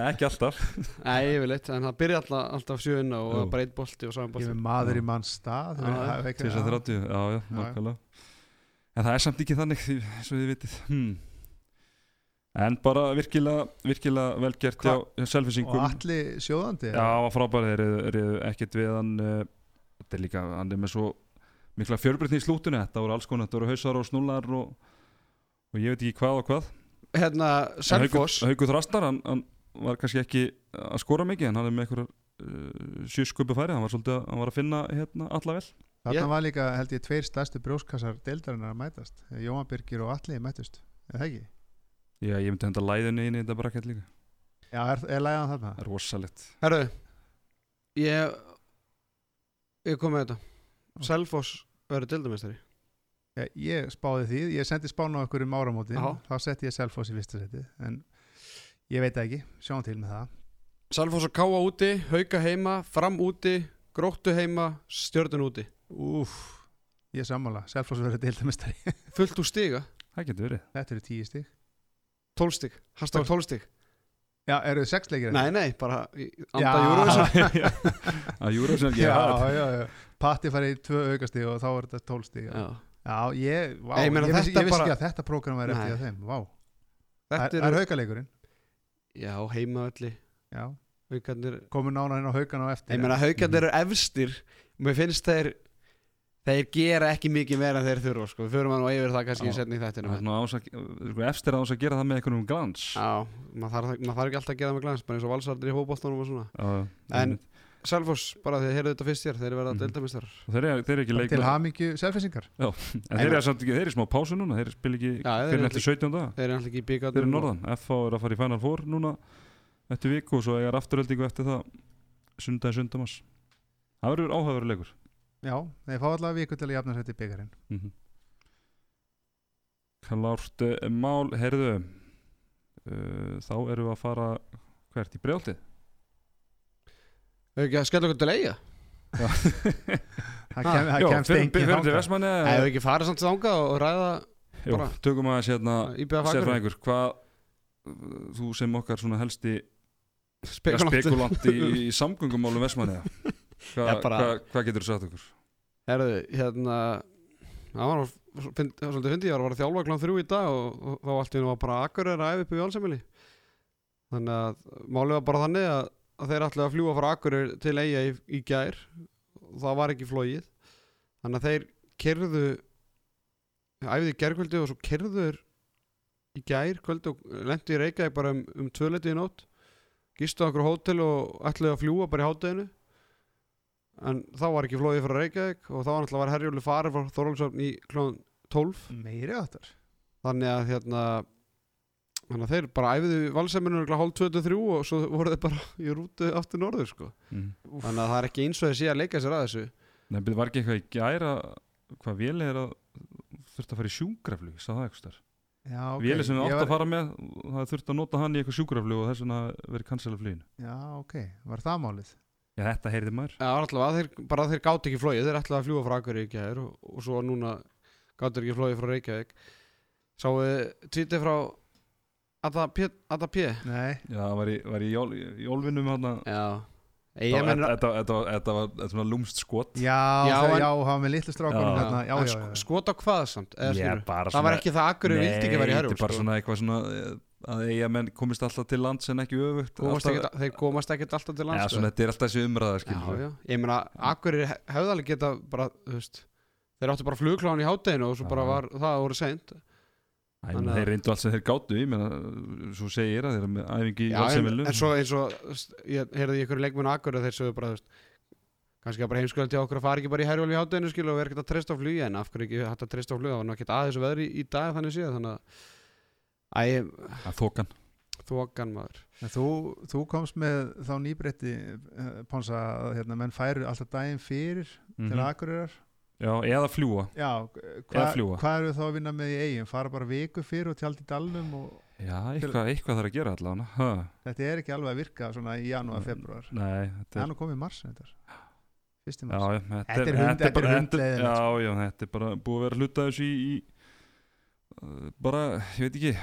ekki alltaf. Nei, yfirleitt, en það byrja alltaf, alltaf sjöunna og Jú. er bara eitt bolti og saman Ég bolti. er maður í manns stað er til þess að 30, já, já, nákvæmlega. En það er samt ekki þannig því- eins og þið vitið. Hmm. en bara virkilega virkilega vel gert Hva- hjá hjá selfisingum Og allir sjóðandi já, hann var frábæri, þeir eru- eru ekkert við hann uh, þetta er líka, hann er með svo mikla fjörbreytni í slútinu, þetta voru alls konar þetta voru hausar og snúlar og, og ég veit ekki hvað og hvað. Hérna, Selfoss. Haugur Þrastar, hann, hann var kannski ekki að skora mikið en hann er með einhverjar uh, sjösköpu færi, hann var svolítið að, hann var að finna hérna alla vel. Þarna Ég- var líka held ég tveir stærstu brjóskassar deildarinnar að mætast. Jóhann Birgir og Alli mættust. Er það ekki? já, ég myndi henda læðinu inn í þetta brakkett líka. Já, er, er læðan þarna? það er rosalegt. Herru Ég Ég kom með þetta. Selfoss verður dildamestari Já, ég spáði því, ég sendi spánu á okkur um áramótin. Já. þá setti ég Selfoss í fyrsta seti en ég veit ekki, sjáum til með það. Selfoss og Káa úti, Hauka heima Fram úti, Gróttu heima Stjörnun úti. Úf, ég sammála, Selfoss verður deildamestari Fullt úr stiga, það getur verið. Þetta eru tíu stig. 12 stig. Hashtag 12 stig Já, eru þið sex leikir? Nei, nei, bara í anda Já. Júruvísson að Júruvísson Já, já, já, já, Patti farið í tvö aukastig og þá er þetta tólf stig Já, Já. ég, vá, Ég ég, meina, vissi, þetta ég vissi bara- ekki að þetta prógram væri eftir Nei. að þeim Vá, Þetta það er er, haukaleikurinn? Já, heimaölli Já, Haukarnir komum nánar inn á haukana á eftir Ég meina, Haukarnir eru efstir. Mér finnst þeir Þeir gera ekki mikið meira en þeir þurfa sko. Við förum að nú yfir það kannski í setni Það þættinu er að, efstir að ás að gera það með einhvern veginn glans. Já, maður þarf, maður þarf ekki alltaf að gera það með glans bara eins og valsardir í hópbóltanum og svona. Já, En-. Selfoss, bara því að heyrðu þetta fyrst hér þeir verða Mhm. mm. deildamistar Og þeir eru þeir eru ekki Bara Til selfisingar en þeir eru samt ekki, þeir eru í smá pásu núna þeir spil ekki Já, þeir fyrir eru eftir 17 daga Þeir eru alltaf ekki í þeir eru norðan, FH er að fara í Final Four núna eftir viku og svo eiga afturöldingu eftir það. Sundagi sundamas. Það verður leikur Já, þeir fá allavega viku til að jafna þetta í byggarinn mm -hmm. Klárt eh, mál, heyrðu uh, þá erum við að fara hvert? Í brjáltið Hefur ekki að skella okkur til eiga Það það kemst engin til þangað. Vestmanni Hefur ekki farið samt þangað og ræða Jú, bara- tökum aðeins hérna IBF Akureyri. sérfræðingur, hvað þú sem okkar svona helsti Spekulant spekulant í, í samgöngumálum Vestmanni hvað hva, hva getur þú sagt okkur? Herðu, hérna Það var svolítið fyndi, ég var að þjálfa klán þrjú í dag og, og þá allt í hennu var bara akkur er að æfa upp í Valsemili þannig að málið var bara þannig að, að þeir ætlaði að fljúa frá akkur til eiga í, í gær. Og það var ekki flóið þannig að þeir kerðu æfði í gærkvöldi og svo kerður í gær kvöldi og lendi í Reykjavík bara um, um tvöleiti í nótt. Gistu á okkur hótel og ætlaði að fljúa bara í hátteginu en þá var ekki flóið frá Reykjavík og þá var náttúrulega var Herjóli farið frá Þorlóksvöfn í klón 12 Meiri áttar þannig að hérna þannig að þeir bara æfiðu valseminu hálf 23 og svo voru þeir bara í rútu aftur norður sko. Mm. þannig að það er ekki eins og þeir sé að leika sér að þessu. Nei, byrju, var ekki eitthvað í gæra hvað véli er að þurft að fara í sjúkraflug sá það eitthvað Já, ok. Véli sem við átt var- að fara með það þurft að nota hann í eitthvað sjúkraflug og þess vegna verið cancela fluginu. Já, ok, var það málið Já, þetta heyrði maður Já, allavega, þeir, bara þeir gátt ekki flóið þeir ætlaði að fljúa frá Akureyri í gær og, og svo núna gáttur ekki flóið frá Reykjavík Sáu tvítið frá Adda P. Nei, Já, það var í, var í jól, jólvinum hann Já Þetta var- þetta- þetta var- þetta var þetta var svona lúmst skot já, Já, já, en- já hann var með litlu strákunum Já. hérna Já, já, já, Skot á hvað samt? Eða, skilurðu? bara það var ekki það að Akureyri vildi ekki vera í Nei, herjól þetta er bara sko. svona eitthvað svona eh, að eiga menn komist alltaf til lands en ekki öfugt komast alltaf, ekkit, Þeir komast ekkert alltaf til Já, lands svona þetta er alltaf þessi umræða. Ég meina, Akureyri he- hefði alveg geta bara, veist Þeir áttu bara flugkláðan í hátteginu og svo var það voru seint Æ, að- Þeir reyndu allt sem þeir gátu ég meina, svo segir að þeir eru með æfingi í Já, en, en svo eins og ég heyrði í ykkur leikmenn Akureyri þeir sögðu bara, veist kannski að bara heimskvöldi okkur að fara ekki bara í herjól í hátteginu og vera ekkert að treysta á flugi en af hverju ekki hægt að treysta á flugi það var nú ekkert aðeins veðri í dag þannig séð þannig að að þokan. þokan maður. En þú, þú komst með þá nýbreytti uh, Ponsa að hérna, menn færu alltaf daginn fyrir til Mhm. Akureyrar? Já, eða fljúa Já, hvað hva eru þá að vinna með í eigin? Fara bara viku fyrir og tjaldi í dalnum og Já, eitthvað, eitthvað þarf að gera allavega ha. þetta er ekki alveg að virka svona í janúar, februar Nei, þetta er er nú komið í mars þetta Fyrsti Já, mars. Já, þetta Þetta er hund- þetta er bara- hundleiðinlegt, Já, já, þetta er bara búið að vera hluta þessu í, í bara, ég veit ekki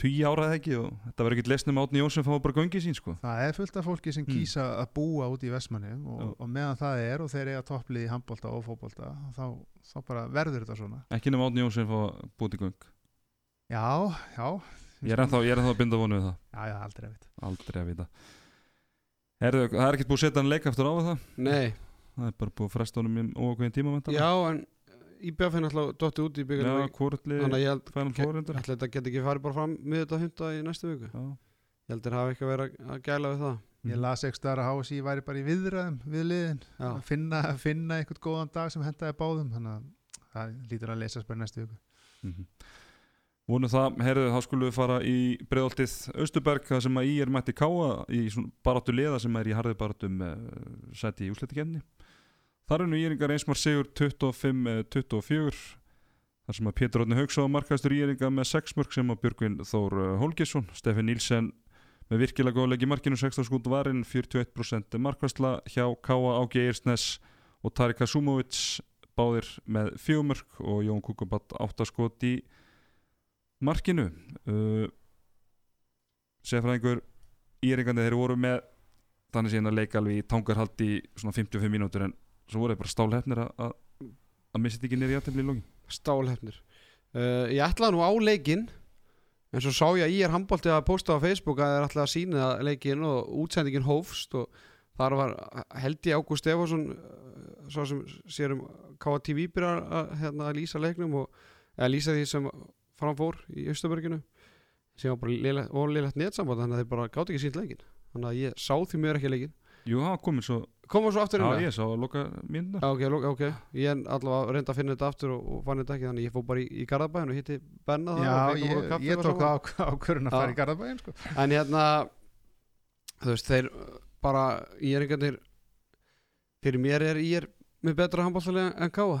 tugi ára eða ekki og þetta verður ekkert lesnum átni Jónsson fá bara göngið sín sko. Það er fullt af fólki sem Mm. kýsa að búa út í Vestmanni og, og meðan það er og þeir eiga topplið í handbólta og fótbolta þá, þá bara verður þetta svona. Ekki nema átni Jónsson fá búið í göng. Já, já. Ég er ennþá, ég er ennþá að binda vonu við það. Já, já, aldrei að vita. Aldrei að vita. Herðu, það er ekkert búið að setja hann leik aftur á það? Nei, það er bara búið að fresta honum í ókveðin tíma en IBF er náttúrulega dotti út í lið Þannig að ég held ætli þetta get ekki farið bara fram með þetta hunda í næstu viku. Já, Ég held þeir hafa ekki að vera að gæla við það. Mhm. Ég las ekki staðar að HSI væri bara í viðræðum við liðin. Að finna, finna einhvern góðan dag sem hendaði báðum. Þannig að það lítur að lesast bara næstu viku. Mhm. Vonum það, herðu, þá skulum við fara í breiðoltið Östuberg, það sem að í er mætti káa í svona baráttu liða sem er í harði baráttum uh, sæti í úsleitikefni. Þar er nú íringar einsmar sigur 25-24, þar sem að Pétur Róðni Hauksá markaðistur íringa með 6 mörg sem að Björgvin Þór uh, Holgesson, Steffi Nílsen með virkilega góðleik í markinu 16 skút varinn, 41% markværsla hjá Káa Ági Eirsnes og Tarika Sumovic báðir með 4 mörg og Jón Kukubat 8 skot í markinu. Uh, sefraðingur íringandi þeir voru með þannig síðan að leika alveg í tangarhald í svona 55 mínútur en svo voru þeir bara stálhefnir að að- að missa þetta ekki nýri játefli í lógin stálhefnir uh, Ég ætlaði nú á leikinn en svo sá ég að ég er handbóltið að posta á Facebook að þeir ætlaði að sína leikinn og útsendingin hófst og þar var held ég Ágúst Stefánsson uh, svo sem sér um KTV byrjar að, hérna, að lýsa leiknum og eða lýsa því sem framfór í Östuberginu sem var bara lélegt netsamband þannig að þeir bara gátt ekki sínt leikinn. Þannig að ég sá því mér ekki leikinn. Jú, það var komin svo, koma svo aftur inn já með? ég sá að loka mínuna Já, ok, lok- ok, ég er allavega reyndi að finna þetta aftur og, og fann þetta ekki þannig ég fór bara í, í Garðabæðin og hitti Benna það Já, ég, ég og tók ákvörðun að fara Já. í Garðabæin sko. En hérna, þú veist, þeir uh, bara, ég er einhvern fyrir mér er ég er með betra handbóltalega en Káa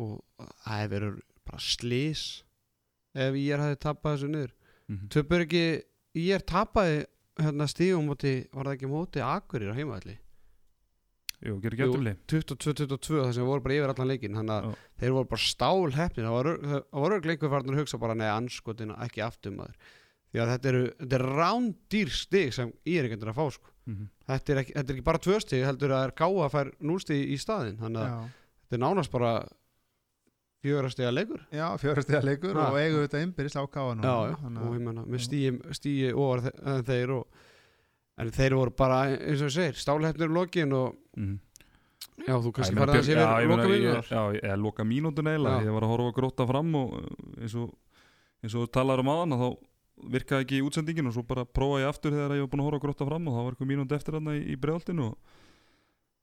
og það hefur verið bara slís ef ég er hefði tapað þessu niður Mhm. Töpur ekki, ég er tapaði hérna stígum móti, var það ekki móti Akurir á heimaðalli Jú, gerir ekki játefli 22-22 þar sem voru bara yfir allan leikin þannig að þeir voru bara stál hefnir það voru, það voru einhver farnir að hugsa bara neða anskotin ekki aftur maður. Því að þetta eru, þetta er rándýr stig sem ég er ekki að fá sko. Mhm. þetta, er ekki, þetta er ekki bara tvö stig heldur að það er gáa að fær núlstig í staðin þannig að Já, þetta er nánast bara fjögra stiga leikur. Já fjörastega leikur Ha. og eigum þetta innbyrðis á káa já, já, og ég menna með stíi, stíi ofar þeir og en þeir voru bara eins og ég segir stálhefnir lokin og Mhm. já þú kannski ég farið að ég sér loka ég- vinnunar Já, eða loka mínútur Já. Ég var að horfa að gróta fram og uh, eins og, eins og talar um aðan þá virkaði ekki í útsendingin og svo bara prófaði ég aftur þegar ég var búin að horfa að gróta fram og það var eitthvað mínúti eftir þarna í, í bregðaltinu og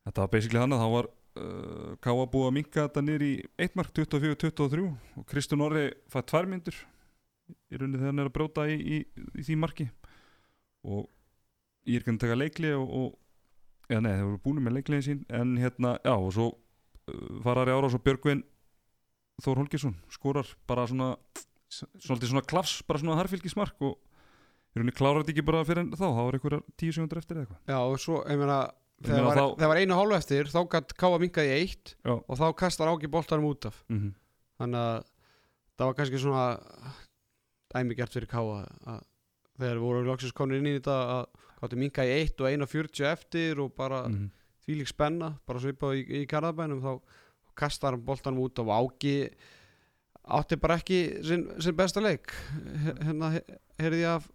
þetta var basically þannig að þá var uh, Káa búið að minka þetta niður í 1 mark 24-23 og Kristján Orri fæði tvær myndur í rauninni þegar hann er að brjóta í, í, í því marki og ég er ekki að taka leikli og, og Já, nei, þeir voru búin með leiklegin sín en hérna, já, og svo uh, farari ára og svo Björgvin Þór Holgesson skorar bara svona svolítið svona klafs, bara svona harfylgismark og í rauninni klárar þetta ekki bara fyrir en þá, þá var einhverjar tíu segundur eftir eða eitthvað Já, og svo, ég meina, þegar var, þá- var einu hálfu eftir, þá gætt Káa minkaði í eitt Já. og þá kastar Áki boltanum út af. mm -hmm. Þannig að það var kannski svona dæmi gert fyrir Káa að þegar voru loksins konur inn í þetta að gáttu minkaði í eitt og einu fjörutíu eftir og bara Mm -hmm. þvílík spenna, bara svipað í, í Garðabænum, þá kastar hann boltanum út af og Áki átti bara ekki sinn, sinn besta leik. Hérna he- heyrði ég af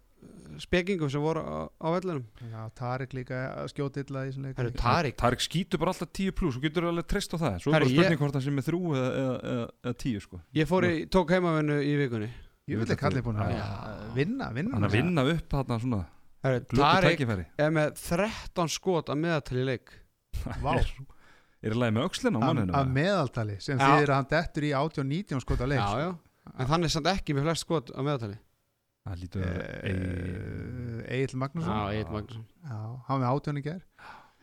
spekingum sem voru á, á vellinum. Já, Tarik líka að skjóta illa í þessum leik Tarik, Tarik skýtur bara alltaf 10 pluss og getur alveg treyst á það svo er bara spurning ég- hvort það sé með þrjú eða, eða, eða, eða 10 sko ég fór í, tók heimavinnu í vikunni. Ég vil ekki allir búin að vinna, vinna hann að vinna upp þarna svona Tarik er með 13 skot að meðatali í leik. Vá. er, er í lagi með öxlina á manninu af meðaltali sem Já. þýðir að hann dettur í 18-19 skota leik já, já. en þannig samt ekki með flest skot að meðatali það lítur að vera Egil Magnússon? Já, Egil Magnússon. Já, hann með 18 í ger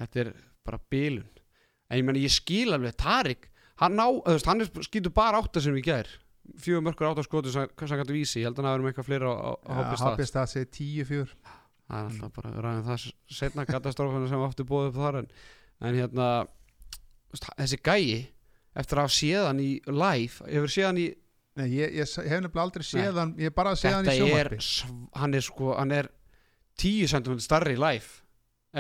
þetta er bara bilun. En ég meni ég skil alveg Tarik. Hann, hann er, skýtur bara átta sem við gær. Fjögur mörgur átta skotu sem hann gæti vísi, ég held að hann hafi verið með eitthvað fleira á, á, á hoppi stað Hoppi stað segir 10-4 það er alltaf bara ræðin það setna katastrófana sem aftur búið upp þar en, en hérna þessi gæi eftir að hafa séð hann í live hefur séð hann í Nei, ég, ég, hef nefnilega aldrei séð hann ég hef bara séð hann í er, sv- hann er sko hann er 10 cm starri í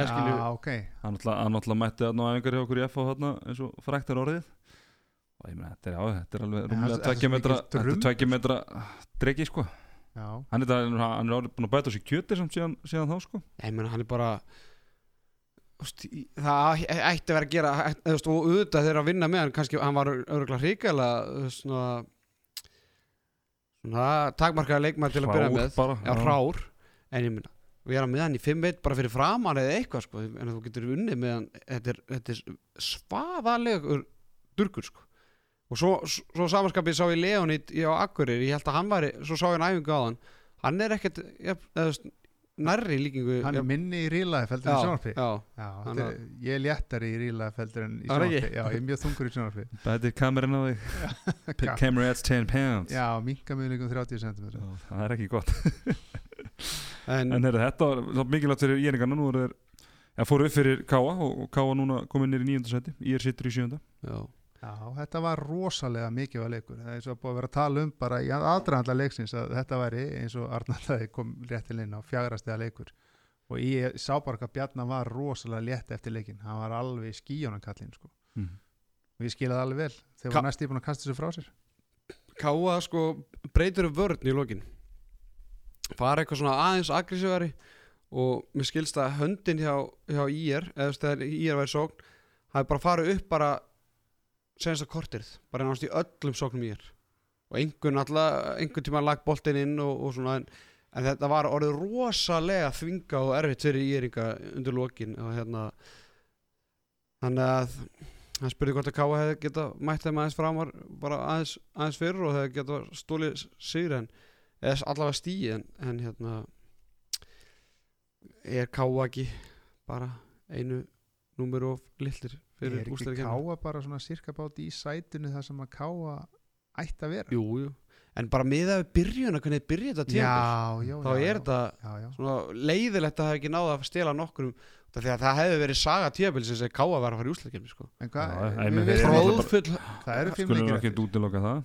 skilju, Já, ok. Hann náttúrulega mætti þarna á æfingar hjá okkur í F þarna eins og frækt er orðið. Og ég meina þetta er, já, þetta er alveg rúmlega er svo tveggja metra, mikil þetta er drumbur. tveggja metra dregi sko Já, hann er, er orðið búin að bæta á sig kjöti samt síðan, síðan þá sko. Ég meina hann er bara veist, í- það ætti að vera að gera ætti- þú veist, og auðvitað þegar að vinna með hann kannski, hann var örgulega hrikalega svona svona takmarkaða leikmaður til að byrja með. bara já, rár, en ég meina við erum með hann í 5-1 bara fyrir framan eða eitthvað sko, en þú getur unnið með hann þetta er, þetta er svaðalegur durgur sko og svo, svo samanskapið sá ég Leonid á Akkurir, ég held að hann væri svo sá ég hann æfingu á hann, hann er ekkert ja, nærri líkingu hann er minni í rílaði feldur en í sjómarpi já, Já, er, ég er léttari í rílaði feldur en í Það sjómarpi Já, ég er mjög þungur í sjómarpi bæti kamerin á þig. Camera adds 10 pounds. Já líkum 30 cm Já, það er ekki gott. En, en heyrðu, þetta var svo mikilvægt fyrir er þeir Já, fóru upp fyrir Káa og, Káa núna komið nýr í nýjönda seti Ég er sittur í sjönda já, Já, þetta var rosalega mikið að leikur. Það er svo búið að vera að tala um bara í aðdraðandla leiksins að þetta væri eins og Arnaldaði kom rétt til inn á fjagrastega leikur. Og ég sá bara hvað Bjarnar var rosalega létt eftir leikin hann var alveg í skíjónan kallinn sko. mm. og ég skilaði alveg vel. Þegar var næst ég búin að kasta þessu frá sér. Káa sko breytur um vörn í lokin. Fara eitthvað svona aðeins aggressívari og mér skilst að höndin hjá, hjá IR eða þegar IR væri sókn hafi bara farið upp bara senast að kortirð, bara náttúrulega í öllum sóknum IR og einhvern einhvern tíma lag boltinn inn og, og svona en, en þetta var orðið rosalega þvinga og erfitt fyrir IR-inga undir lokin og hérna þannig að hann spurði hvort að Káa hefði geta mætt þeim aðeins framar bara aðeins, aðeins fyrir og hefði geta stólið sigur en eða allavega stíi en, en hérna er Káa ekki bara einu númer of lillir er fyrir ekki úrstæði káa bara svona cirka bát í sætinu þar sem að káa ætti að vera Jú, jú, en bara miðað við byrjuna hvernig þið byrja þetta já, þá er þetta leiðilegt að hafa ekki náða að stela nokkrum út af því að það hefði verið saga tímabil sem segi Káa var að fara í úrstæðkefni sko. ekki- Tróðfull það eru fimm Skulum leikir við eftir. ekki útiloka það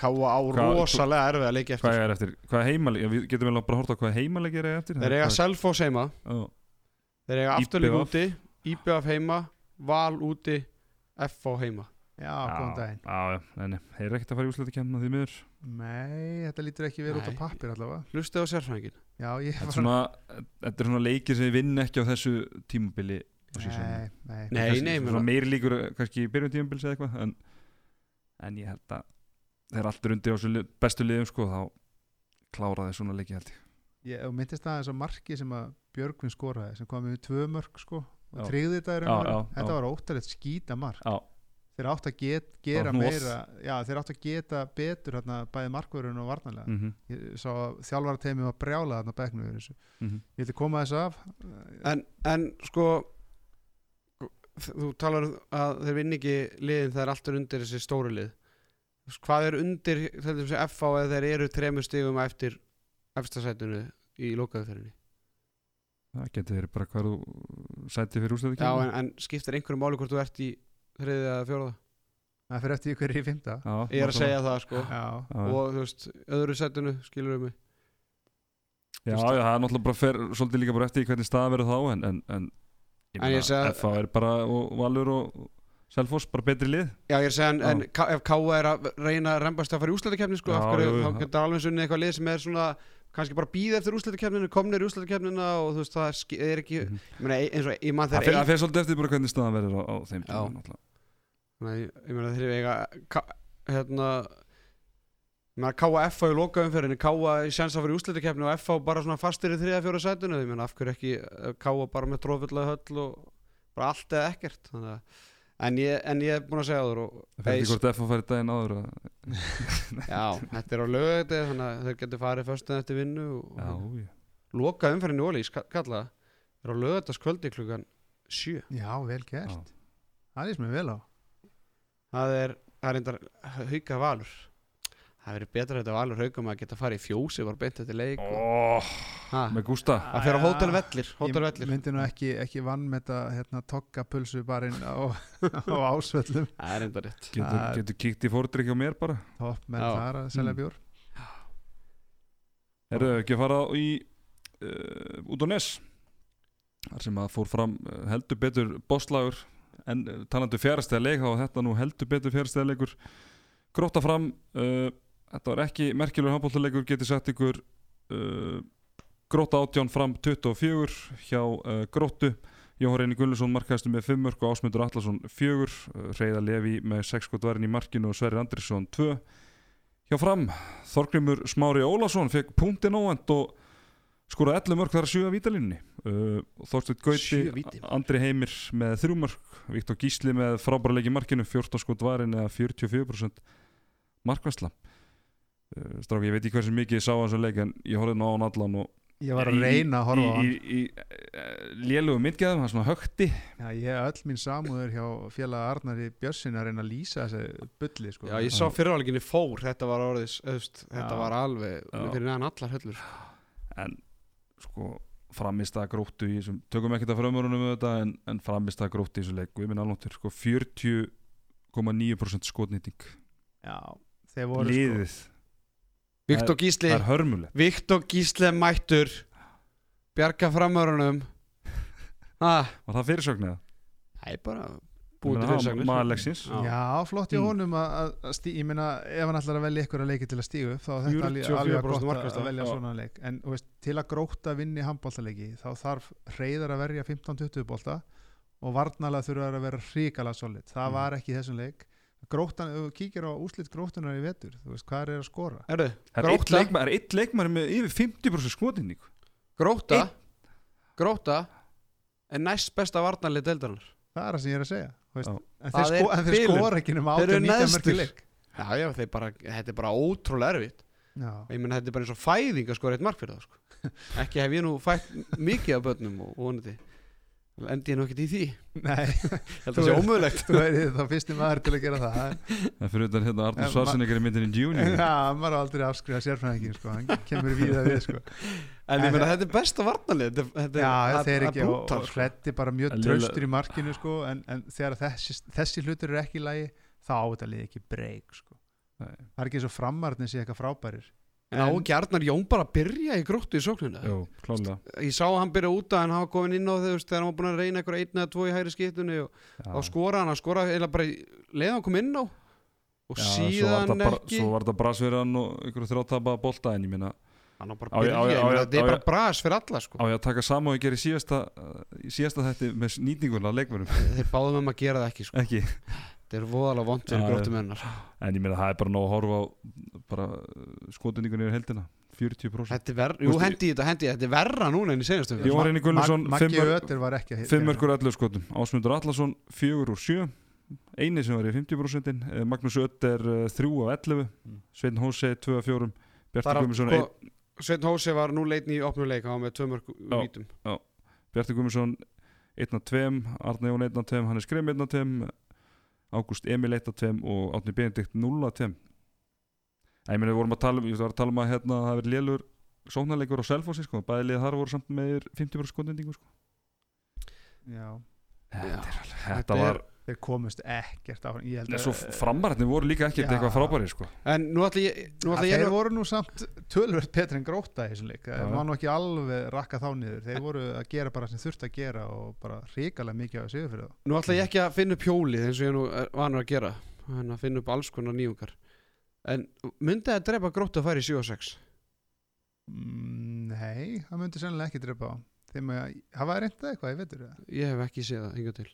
Káa á Hvað- rosalega erfið að leiki eftir Hvað er eftir? Hvað heimaleg? Við getum vel bara að horta á hvað heimalegir er eftir Þeir eiga Selfoss heima. Þeir eiga afturlík úti IBF heima, Val úti FH heima. Já, góðan daginn. Já, nei, þeir eru ekkert að fara í úsleita kemna því miður. Nei, þetta lítur ekki vel út á pappir allavega. Hlustið á sérfræðingin já, ég Þetta er svona, þetta er svona leikir sem við vinn ekki á þessu tímabili á síðan nei, nei, Nei, nei, svona meiri líkur eh, kannski í byrjun tímabils eða eitthvað en, en ég held að þeir allt undir á bestu liðum sko þá klára þeir svona leiki held ég. Ég myndist það eins og marki sem að Björgvin skoraði sem kom með tvö mörg sko og tryggði þetta þetta var óttalegt skýta mark Já, þeir átt að get, gera meira já, þeir átt að geta betur hérna, bæði markvörun og varnarlega mhm, ég sá að þjálfara teimi var brjála þarna á bekknu yfir þessu. Mhm. Ég vildi koma þessu af. En, en sko Þú talar um að þeir vinn ekki liðin það er alltaf undir þessi stóru lið. Hvað er undir þetta sem FH eða þeir eru þremur stigum eftir efstasætunu í lokaðuferðinni Það getur verið bara hvað þú sæti fyrir úsleita Já, en, en skiptir einhverju máli hvort þú ert í þriðið eða fjóraða það fyrir eftir ykkur í fymta Ég er að segja það sko. Já, og þú veist, öðru sætunu skilur við mig? Já, já, það. er náttúrulega bara fer svolítið líka bara eftir í hvernig staða verður þá en, en, en ég En ég meina, segi að- FH er bara og Valur og Selfoss bara betri lið. Já, ég er að segja, en, Já. en K- ef K.A. er að reyna að rembast að fara í úslættakefni sko, Já, af hverju, jú, jú, þá já. getur alveg sunni eitthvað lið sem er svona kannski bara býða eftir úslættakefninu, komnir í úslættakefnina og þú veist, það er, ekki Mhm. ég meina, eins og, ég man Það þegar fer- ein, það fer svolítið eftir bara hvernig staðan verður á, á þeim. Nei, ég, meina þeir eiga K- hérna K.A.F. í lokaumferðinni K.A. í í úslættakefni og F.A. bara svona fastir í þriða fjóra sætunu ég meina af hverju ekki eh, K.A. bara með tróðfulla höll og bara allt eða ekkert þannig að En ég, en ég er búin að segja áður og Það ekki hvort F að fara í daginn áður að, Já, þetta er á lögæti þannig að þeir getur farið föstuð eftir vinnu og Já, já. Loka umferðinu ólís kalla. Er á lögætaskvöldi klukkan 7 já, vel gert. Já. það er sem ég vel á. Það er, það er reyndar hauka valur Það verið betra að þetta var alveg haugum að geta farið í fjósi var beint þetta leik og, oh, ha, með gústa. Að fyrir á hótelvellir Ég myndi nú ekki, ekki vann með þetta hérna, tokka pulsu barinn á, á ásvöllum. Það er enda rétt. Getur, Það- getur kíkt í fórdrykki á mér bara. Topp menn Já. þar að selja Mm. bjór. Erðu ekki að fara í uh, út á Nes? Þar sem að fór fram uh, heldur betur bosslagur en uh, talandi fjárstæða leik þá var þetta nú heldur betur fjárstæða leikur gróta fram uh, þetta var ekki merkilegur handbóltaleikur getið sagt ykkur uh, gróta átján fram 24 hjá uh, gróttu. Jóhann Reyni Gunnarsson markaðistu með 5 mörg og Ásmundur Allarsson 4 uh, Reyða Levi með 6 skot varin í markinu og Sverri Andrisson 2 hjá fram Þorgrimur Smári Ólason fekk punktin óvend og skoraði 11 mörg þar að 7 að vítalínni uh, Þorsteinn Gauti. Andri Heimir með 3 mörg Viktor Gísli með frábæra leik í markinu 14 skot varin eða 44% markvæsla uh, Stráki, ég veit ekki hversu mikið ég sá hans að leik en ég horfði nú á hann allan og ég var að reyna að horfa á í, hann í, í, í lélugum myndgeðum, hann svona högti Já, ég öll mín samúður hjá félaga Arnari Björnsson að reyna að lýsa þessi bulli sko. Já, ég sá fyrirháleikinni fór, þetta var orðis öðust, þetta Já. var alveg Já. fyrir neðan allar höllur en sko framist að gróttu í þessum tökum ekki það framörunum þetta en, en framist að gróttu í þessu leik og ég minn alveg sko 40,9% skotnýting Já, þeir voru liðið, Viktor Gísli, það er hörmulegt Viktor Gísli mættur bjarga framörunum ah, var það fyrirsögn eða? Það er bara búið til leiksins. Já. Flott í Mm. honum að, að- að stí, ég meina ef hann ætlar að velja ykkur að leiki til að stígu upp þá er þetta alveg, 44% alveg gott að, velja Já. svona leik en þú veist, til að gróta vinni handbóltaleiki þá þarf reyðar að verja 15-20 bolta og varnalega þurfa að vera ríkala solid, það Mm. var ekki í þessum leik grótan, ef þú kíkir á úslit grótunar í vetur, þú veist, hvað er að skora Erðu, Það er eitt leikmaður með yfir 50% skotnýting gróta Einn. Gróta er næst besta varnarlið deildarinnar það er það sem ég er að segja þú veist, en þeir, sko, en þeir skora ekki nema Þeir eru 18-19 mörg í neðstir. leik Já, já, þeir bara, þetta er bara ótrúlega erfitt Já. Ég menn þetta er bara eins og fæðing að skora eitt mark fyrir það sko. Ekki hef ég nú fætt mikið af börnum og vonandi Endi ég nú ekkert í því? Nei, Þetta sé er- ómögulegt. þú er þá fyrsti maður til að gera það. Það er fyrir utan hérna Arnur En Svarsenegger í myndinni Junior. Já, maður er aldrei afskrifa sérfræðingin sko, hann kemur víða við sko. En ég menn þetta er besta varnarlið Þetta, þetta Já, það- þeir það er ekki og, brútal og sko. bara mjög traustur í markinu sko, en, en þegar þessi, þessi hlutur er ekki í lagi þá á þetta liði ekki breyk sko. Nei. það er ekki eins og framarnir sé eitthvað frábærir En á ekki Arnar Jón bara byrja í gróttu í sóknina Jó, klálega Ég sá hann byrja út að hann hafa komin inn á þau þegar hann var búin að reyna eitthvað einn eða tvo í hægri skiptunni og á skora hann að skora eða bara leiða hann kom inn á og Já, svo var síðan þetta bara- ekki. Svo var þetta brasverðan og ykkur þrjóttapa bolta en ég minna hann á bara að á byrja, ég- á ég- þetta er bara bras fyrir alla sko. á ég að taka sama og ég síðasta í síðasta þetta með nýtinguna á leikmörum þeir báðum um að gera það ekki sko. ekki þetta er voðalega vond fyrir gróttum hennar. En ég meina það er bara nóg að horfa á bara skotuningunni yfir heldina 40% þetta er verra, jú hendi í þetta, hendi í þetta. Er verra núna enn í senastum Jón Reyni Gunnarsson Maggi fimm mörg- Ötur var ekki að fimm gera mörgur 11 skotum. Ásmundur Allarsson 4 úr 7 eini sem var í 50% eh, Magnús Ött er 3 af 11 Mm. Sveinn Hóse 2 af 4 Bjarti Þar af, Guðmundsson sko, Sveinn Hósi var nú leitn í opnuleik hann var með tvö mörg Já. vítum. Bjarti Guðmundsson 1 af 2 Arna Jón 1 af 2 Hannes Grim 1 af 2 Ágúst Emil 1 af 2 og Átni Benedikt 0 af 2 Það ég meina við vorum að tala um ég var að tala um að hérna, það verið lélur sóknarleikur á Selfossi sko, bæði liðið þar voru samt með 50% skotendingu sko. Já, Þetta þetta er- var, þeir komust ekkert á ég að svo framararnir voru líka ekkert Já. eitthvað frábæri sko. en nú ætla ég, nú ætla ég þeir nú- voru nú samt tölvöld betri en gróta í þessum leik. Það var nú ekki alveg rakka þá niður. Þeir voru að gera bara sem þurft að gera og bara ríkalega mikið að sigur fyrir það nú ætla ég ekki að finna upp hjólið eins og ég nú er vanur að gera. En að finna upp alls konar nýjungar. En myndi það drepa gróttu að fara í 7 og 6 Mm, Nei, það myndi sennilega ekki drepa á þeim að hafa reynda eitthvað, ég veitur það. Ég hef ekki séð það, hingað til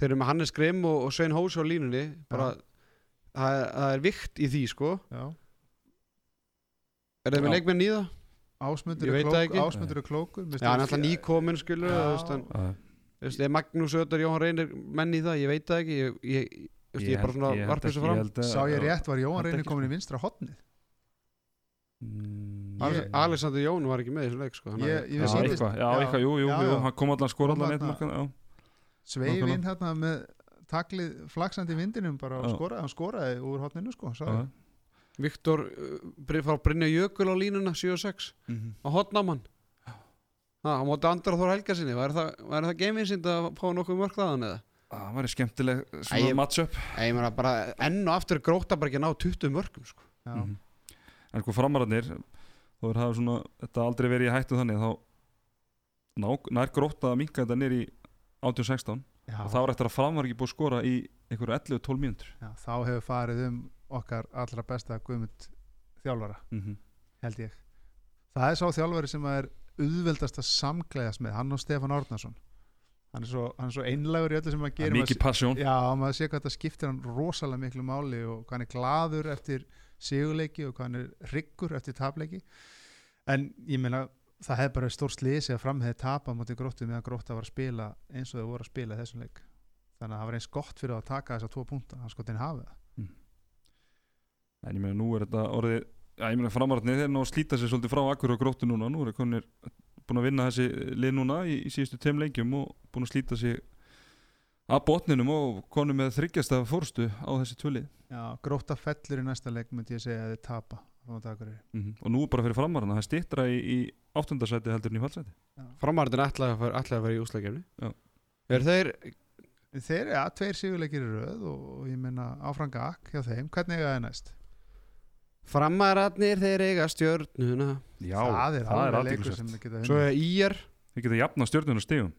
þeir eru með Hannes Grimm og, og Svein Hós á línunni bara, það, er- það er vikt í því sko. Já, er það með leikmenn í það? Ásmundur er, veit það klók, ekki. Ásmundur er klókur Já, hann er alltaf nýkomin skilur veist, er Magnús Öður, Jóhann Reynir menn í það, ég veit það ekki. Ég, ég, ég, ég, ég er bara svona varpið svo fram. Sá ég rétt, var Jóhann Reynir komin sko. í vinstra hotnið Mm, Alexander Jón var ekki með í þessu leik sko. hann Ég- hafði- ég Já, eitthvað, jú, jú, hann kom allan skor Kom allan eitt þarna- markan, já. Sveif inn hérna með taklið flaksandi í vindinum bara og skoraði, hann skoraði úr hotninu sko. Viktor uh, frá Brynja Jökul á línuna 7 og 6 Mhm. á hotnamann Það, á móti Andra Þór Helgarsinni Væri það, það geiminsýnd að fá nokkuð mörg þaðan eða? Það væri skemmtileg svona matchup Nei, ég meina bara enn og aftur gróta bara ekki að ná 20 mörgum sko. Já. Mhm. En sko framararnir þá er það svona, þetta aldrei verið í hættu þannig þá ná, nær grótt að minka þetta nýr í 18-16 Já. og þá er eftir að framvar ekki búið skora í einhverju 11-12 mínútur. Já, þá hefur farið um okkar allra besta guðmund þjálfara mm -hmm. held ég. Það er sá þjálfari sem er auðveldast að samklæðast með, hann og Stefán Árnason. Hann er svo, hann er svo einlægur í öllu sem hann gerir. Mikið passjón Já, maður sé hvað þetta skiptir hann rosalega miklu máli og hvað hann er gladur eftir sigurleiki og hvað hann er hryggur eftir tapleiki. En ég meina það hefði bara stór slisi að fram hefði tapað mútið gróttu meðan grótta var að spila eins og þau voru að spila þessum leik. Þannig að það var eins gott fyrir að taka þessa tvo púnta hann sko þinn hafið það En ég meina nú er þetta orðið Já, ég meina framararnir þeir ná að slíta sér svolítið frá akkur og gróttu núna. Nú er konir búin að vinna þessi lið núna í, í síðustu tveim leikjum og búin að slíta sig að botninum og konum með þryggjasta fórstu á þessi tvölið Já, að mm og nú bara fyrir framararna, það er stittra í, í áttundasæti heldur en í fallsæti. Framarðin ætlaði að fara, að fara í Já. Er þeir Þeir eru, ja, tveir sigurleikir í röð og, og ég meina áfram gakk hjá þeim, hvernig eiga það næst? Framararnir þeir eiga stjörnuna. Já, það er alveg leikur athyglisvert. sem þið geta Svo er IR Þeir geta jafna stjórnuna stegum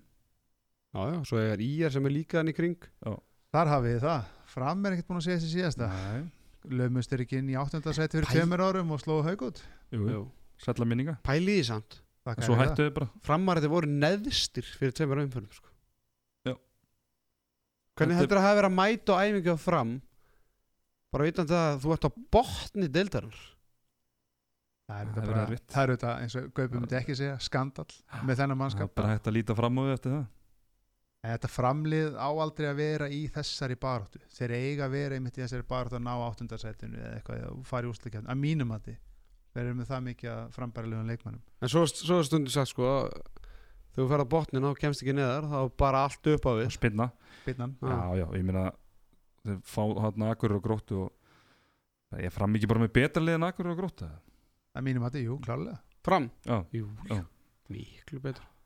Já, já, svo er IR sem er líka hann í kring. Þar hafið það, fram er ekkert búin að segja þessi síðasta. Nei, Löfumst er ekki inn í áttundasæti fyrir tveimur árum og slóðu haug út. Jú, jú, sætla minninga. Samt. Svo hættu þau bara. Framararnir voru neðstir fyrir tveimur umförnum sko. Já. Hvernig Þetta er- heldur að hafa verið að mæta á æfingu á fram? Bara vitandi að þú ert á botni deildarinnar. Það er Það þetta er það er þetta eins og Gaupi myndi ekki segja, skandall með þennan Það er mannskap. bara hægt að líta fram á því eftir það En Þetta framlið á aldrei að vera í þessari baróttu Þeir eiga að vera einmitt í þessari baróttu að ná áttundasætinu eða eitthvað og fara í úsleikjafn að mínum að þið Þeir eru með það mikið að frambærilegum leikmannum En svo, svo er stundu sagt sko að þegar þú fer á botnin og kemst ekki neðar þá er bara allt upp á við Og spinna. Já. Já, ég meina þeir fá hann akkur og gróttu og ég fram ekki bara með betra lið en akkur og gróttu að mínum að þið, jú, klálega Fram? Já, Jú, Já. miklu betur að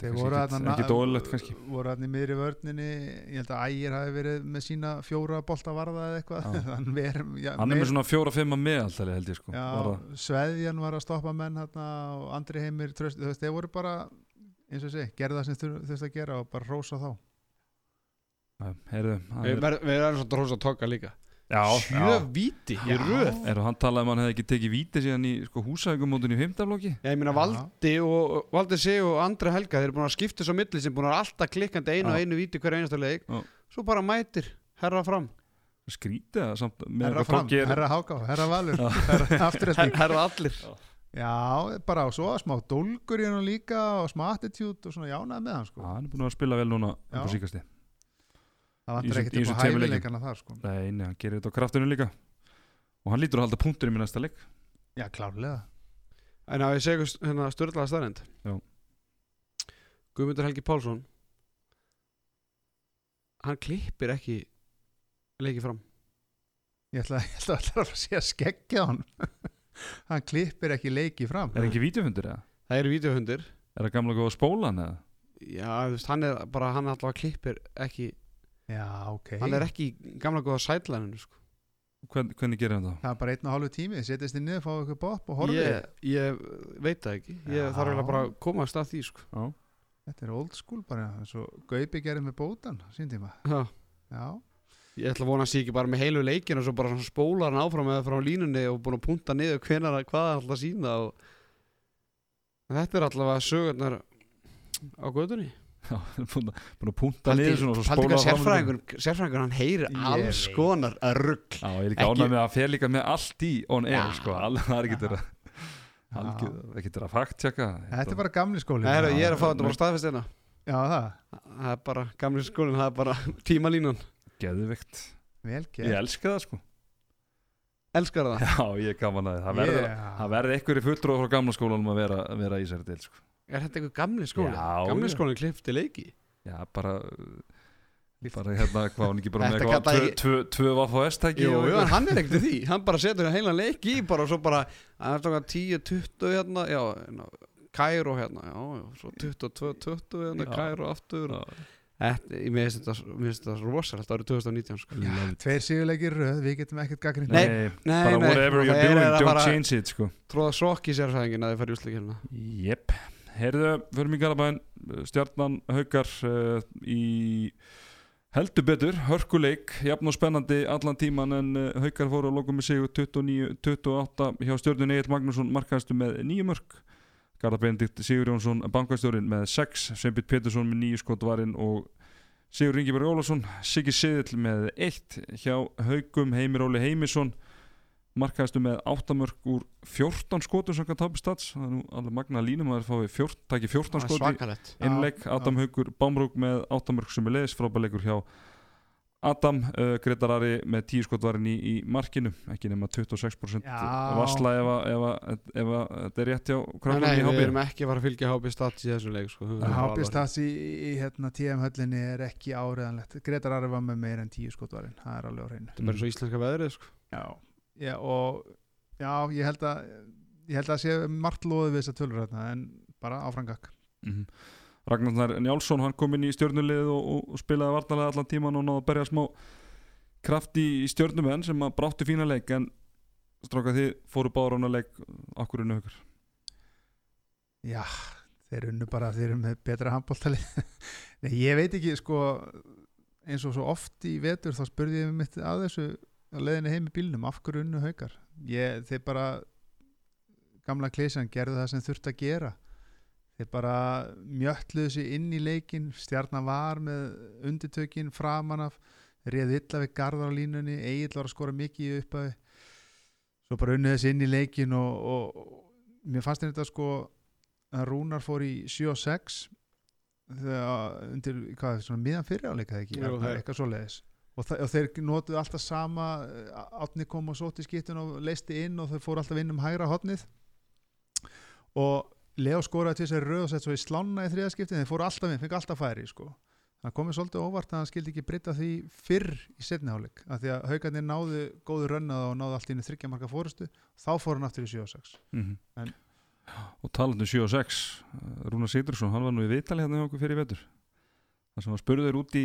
Þeir voru er þarna kannski na- ekki dólegt kannski. voru hann í miðri vörninni ég held að Ægir hafi verið með sína fjóra bolta varða eða eitthvað. Hann, ver, já, Hann er meir- með svona fjóra-fimm að meðaltali held ég sko já, Sveðjan var að stoppa menn hérna, og Andri Heimir tröst, þú veist, þeir voru bara eins og sé, gerða það sem þú þurfst að gera og bara rósa þá. Já, Heyrðu, Við er- ver- við erum svona dróðs að tokka líka Sjö já. víti í röð. Er hann talaði um að hann hefði ekki tekið víti síðan í sko, húsækumótun í fimmtaflokki? Já, ég meina. Valdi og Valdi Sig og Andri Helga þeir eru búin að skipta svo milli sem búin að alltaf klikkandi einu Já. og einu víti hverja einasta leik. Já. svo bara mætir herra fram. Skrítið það samt með herra fram, er- herra háká, herra valur herra afturhalding herra allir. Já, bara og svo smá dólgur í hann líka og smá attitude og svona jánað með hann sko. Já, Hann er búin að að spila vel núna á síkasti það þessum- ekkert upp á hæfileikana þar sko. Nei, nei, hann gerir þetta á kraftinu líka. Og hann lítur að halda punkturinn í næsta leik. Já, klárlega. En að ég segja hérna störðlaða staðrind Já. Guðmundur Helgi Pálsson hann klippir ekki leiki fram. Ég ætla, ég ætla alltaf að sé að skeggja hann. Hann klippir ekki leiki fram. Er ekki vídeofundur eða? Það eru vídeohundir Er það gamla góða spólan eða? Já, þú veist, hann er bara, hann alltaf klippir ekki, já, ok hann er ekki í gamla góða sætlæninu sko. Hvern, hvernig gerir hann það? það er bara einn og hálfu tími, setjast þið niður fá ykkur bopp og horfið ég, ég veit það ekki ég þarf eiginlega bara að komast að því sko. Já, þetta er old school bara eins og Gaupi gerði með bótan sín tíma Já. já, Ég ætla að vona að sé ekki bara með heilu leikin og svo bara spólar hann áfram eða frá línunni og búin að punta niður hvenar hvað hann ætla að sína og þetta er allavega sögurnar á gödunni búin að að punta niður spóla hvað sérfræðingur, sérfræðingur hann heyrir Ég alls konar að rugg Já, ég er líka Ekki- ánægð með að fer líka með allt í on air, Já. sko, alveg það er ekki Já. þeirra algjör, ekki þeirra fakt tjekka þetta er bara gamli skóli Nei, já, ég er að fá já, þetta bara staðfest hérna. Það, Það er bara gamli skólinn, það er bara tímalínan. Geðvikt vel Ég elska það, sko. Elskar það? Já, ég er gaman að það verður Yeah. það verður einhverju fulltrúð frá gamla skólanum að vera, að vera í sér til, sko Er þetta eitthvað gamli skóli? Já, Gamli já. skólinn klippti leiki Já, bara bara hérna, hvað hann ekki bara með eitthvað tvö- ég- tvö- tvö vaff á S-tæki Jú, og jú, hann er ekkert í því Hann bara setur heilan leik í bara og svo bara hann er stokkað 10-20 hérna Já, hérna, Kæró hérna Já, já, svo 22-20 hérna, Já. Kæró aftur Já. Þetta, ég mér finnst þetta, rosalegt árið 2019 sko. Tveir sigurleikir röð, við getum ekkert gaggrind Nei, Nei, nei, bara whatever you're doing, don't change it sko. Tróða sokk í sérfæðingin að þið fara í úsleikina Jep, heyrðu, förum í Garabæn Stjarnan haukar uh, í heldur betur hörkuleik, jafn og spennandi allan tíman en uh, haukar fóru að loka með sigur 29-28 hjá stjörnun Egil Magnússon markaðistu með nýju mörg Garðar Benedikt Sigur Jónsson bankastjórin með 6, Sveinbjörn Pétursson með nýju skotvarinn og Sigur Ringiberg Ólafsson Siggi Siðill með 1 hjá haukum Heimir Óli Heimisson markaðistu með 8 mörg úr 14 skotum sem kann tapir stats. Það er nú alveg magna línum að það fái 14, taki 14 Það er skoti innleik, Adam Haugur Bámrúk með 8 mörg sem er leiðis frábæleikur hjá Adam, uh, Gretar Ari með 10 skotvarinn í, í markinu. Ekki nema 26% Já. vassla ef, að- ef, að- ef að þetta er rétt hjá Nei, nei, við erum ekki að fara að fylgja HB Stats í þessu leik sko. Er HB Stats í, í hérna, TM höllinni er ekki áriðanlegt Gretar Ari var með meir en tíu skotvarinn það er alveg á hreinu. Þetta er bara svo íslenska veðrið sko. já. Já, og já, ég held að ég held að sé margt loðið við þessa tölur hérna, en bara áfrangak mm Ragnar Njálsson, hann kom inn í stjörnulið og, og, spilaði vartalega allan tíman og náði að berja smá kraft í, í stjörnumenn sem að bráttu fína leik en stráka þið fóru báður án að leik. Okkur unnu haugur Já, þeir unnu bara þeir eru með betra handbóltali Nei, ég veit ekki sko eins og svo oft í vetur þá spurði ég mitt að þessu að leiðinni heim í bílnum, af hverju unnu haukar? Ég, þeir bara gamla klísan gerðu það sem þurfti að gera. Þeir bara mjöttluðu sig inn í leikin stjarnan var með undirtökin framan af réð illa við garðar á línunni Egil var að skora mikið upp að svo bara unnu þessi inn í leikin og, og, og mér fannst þetta sko að Rúnar fór í 7 og 6 þegar undir, hvað, svona miðan fyrir áleika ekki, Jú, eitthvað svoleiðis og, og þeir notuðu alltaf sama átni kom og sóti skiptun og leisti inn og þau fóru alltaf inn um hægra hotnið og Leo skoraði til þess að röð og sett svo í slána í þriðaskiptin þeir fóru alltaf inn, fengi alltaf færi sko. það komið svolítið óvart að hann skildi ekki breyta því fyrr í setni hálfleik af því að haugarnir náðu góðu rönnað og náðu allt í einu þryggja marka fórustu þá fór hann aftur í 7 og 6 mm En- og talandu 7 og 6 Rúnar Sigdursson, hann var nú í vitali hérna hjá okkur fyrir vetur. Þar sem hann spurður út í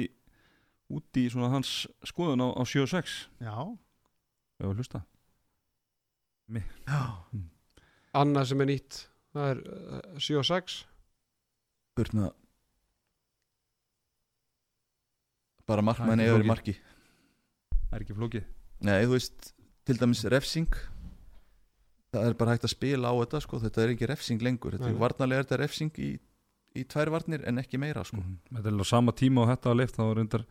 út í svona hans skoðun á, á 7 og 6 Já, ef að hlusta já. Annað sem er nýtt Það er uh, 7 og 6 burt með það bara markmann er eða í flókið. marki það er ekki flókið Nei, þú veist, til dæmis refsing það er bara hægt að spila á þetta sko. þetta er ekki refsing lengur þetta Nei. er varnarlega er þetta refsing í, í tvær varnir en ekki meira sko. Mhm. Þetta er alveg á sama tíma og þetta var leift þá var reyndar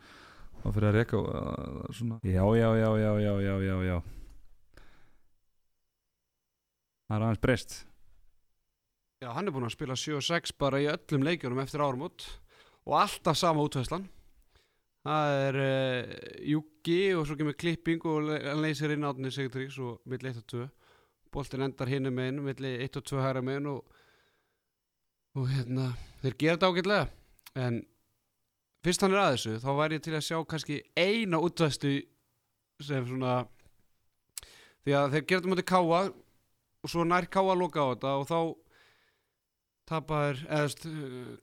þá fyrir að reka uh, svona. Já, já, já, já, já, já, já, já. Það er aðeins breyst. Já, hann er búinn að spila 7 og 6 bara í öllum leikjunum eftir árumót og alltaf sama útvæslan það er uh, Júki og svo kemur klipping og hann leysir inn átni Sigurtryggs og milli 1 og 2 boltin endar hinum megin milli 1 og 2 hæra megin og, og hérna þeir gera þetta ágætlega. En fyrst hann er að þessu þá væri ég til að sjá kannski eina útvæstu sem svona því að þeir þetta mútið káa og svo nær káa að loka á þetta og þá tapaður eðast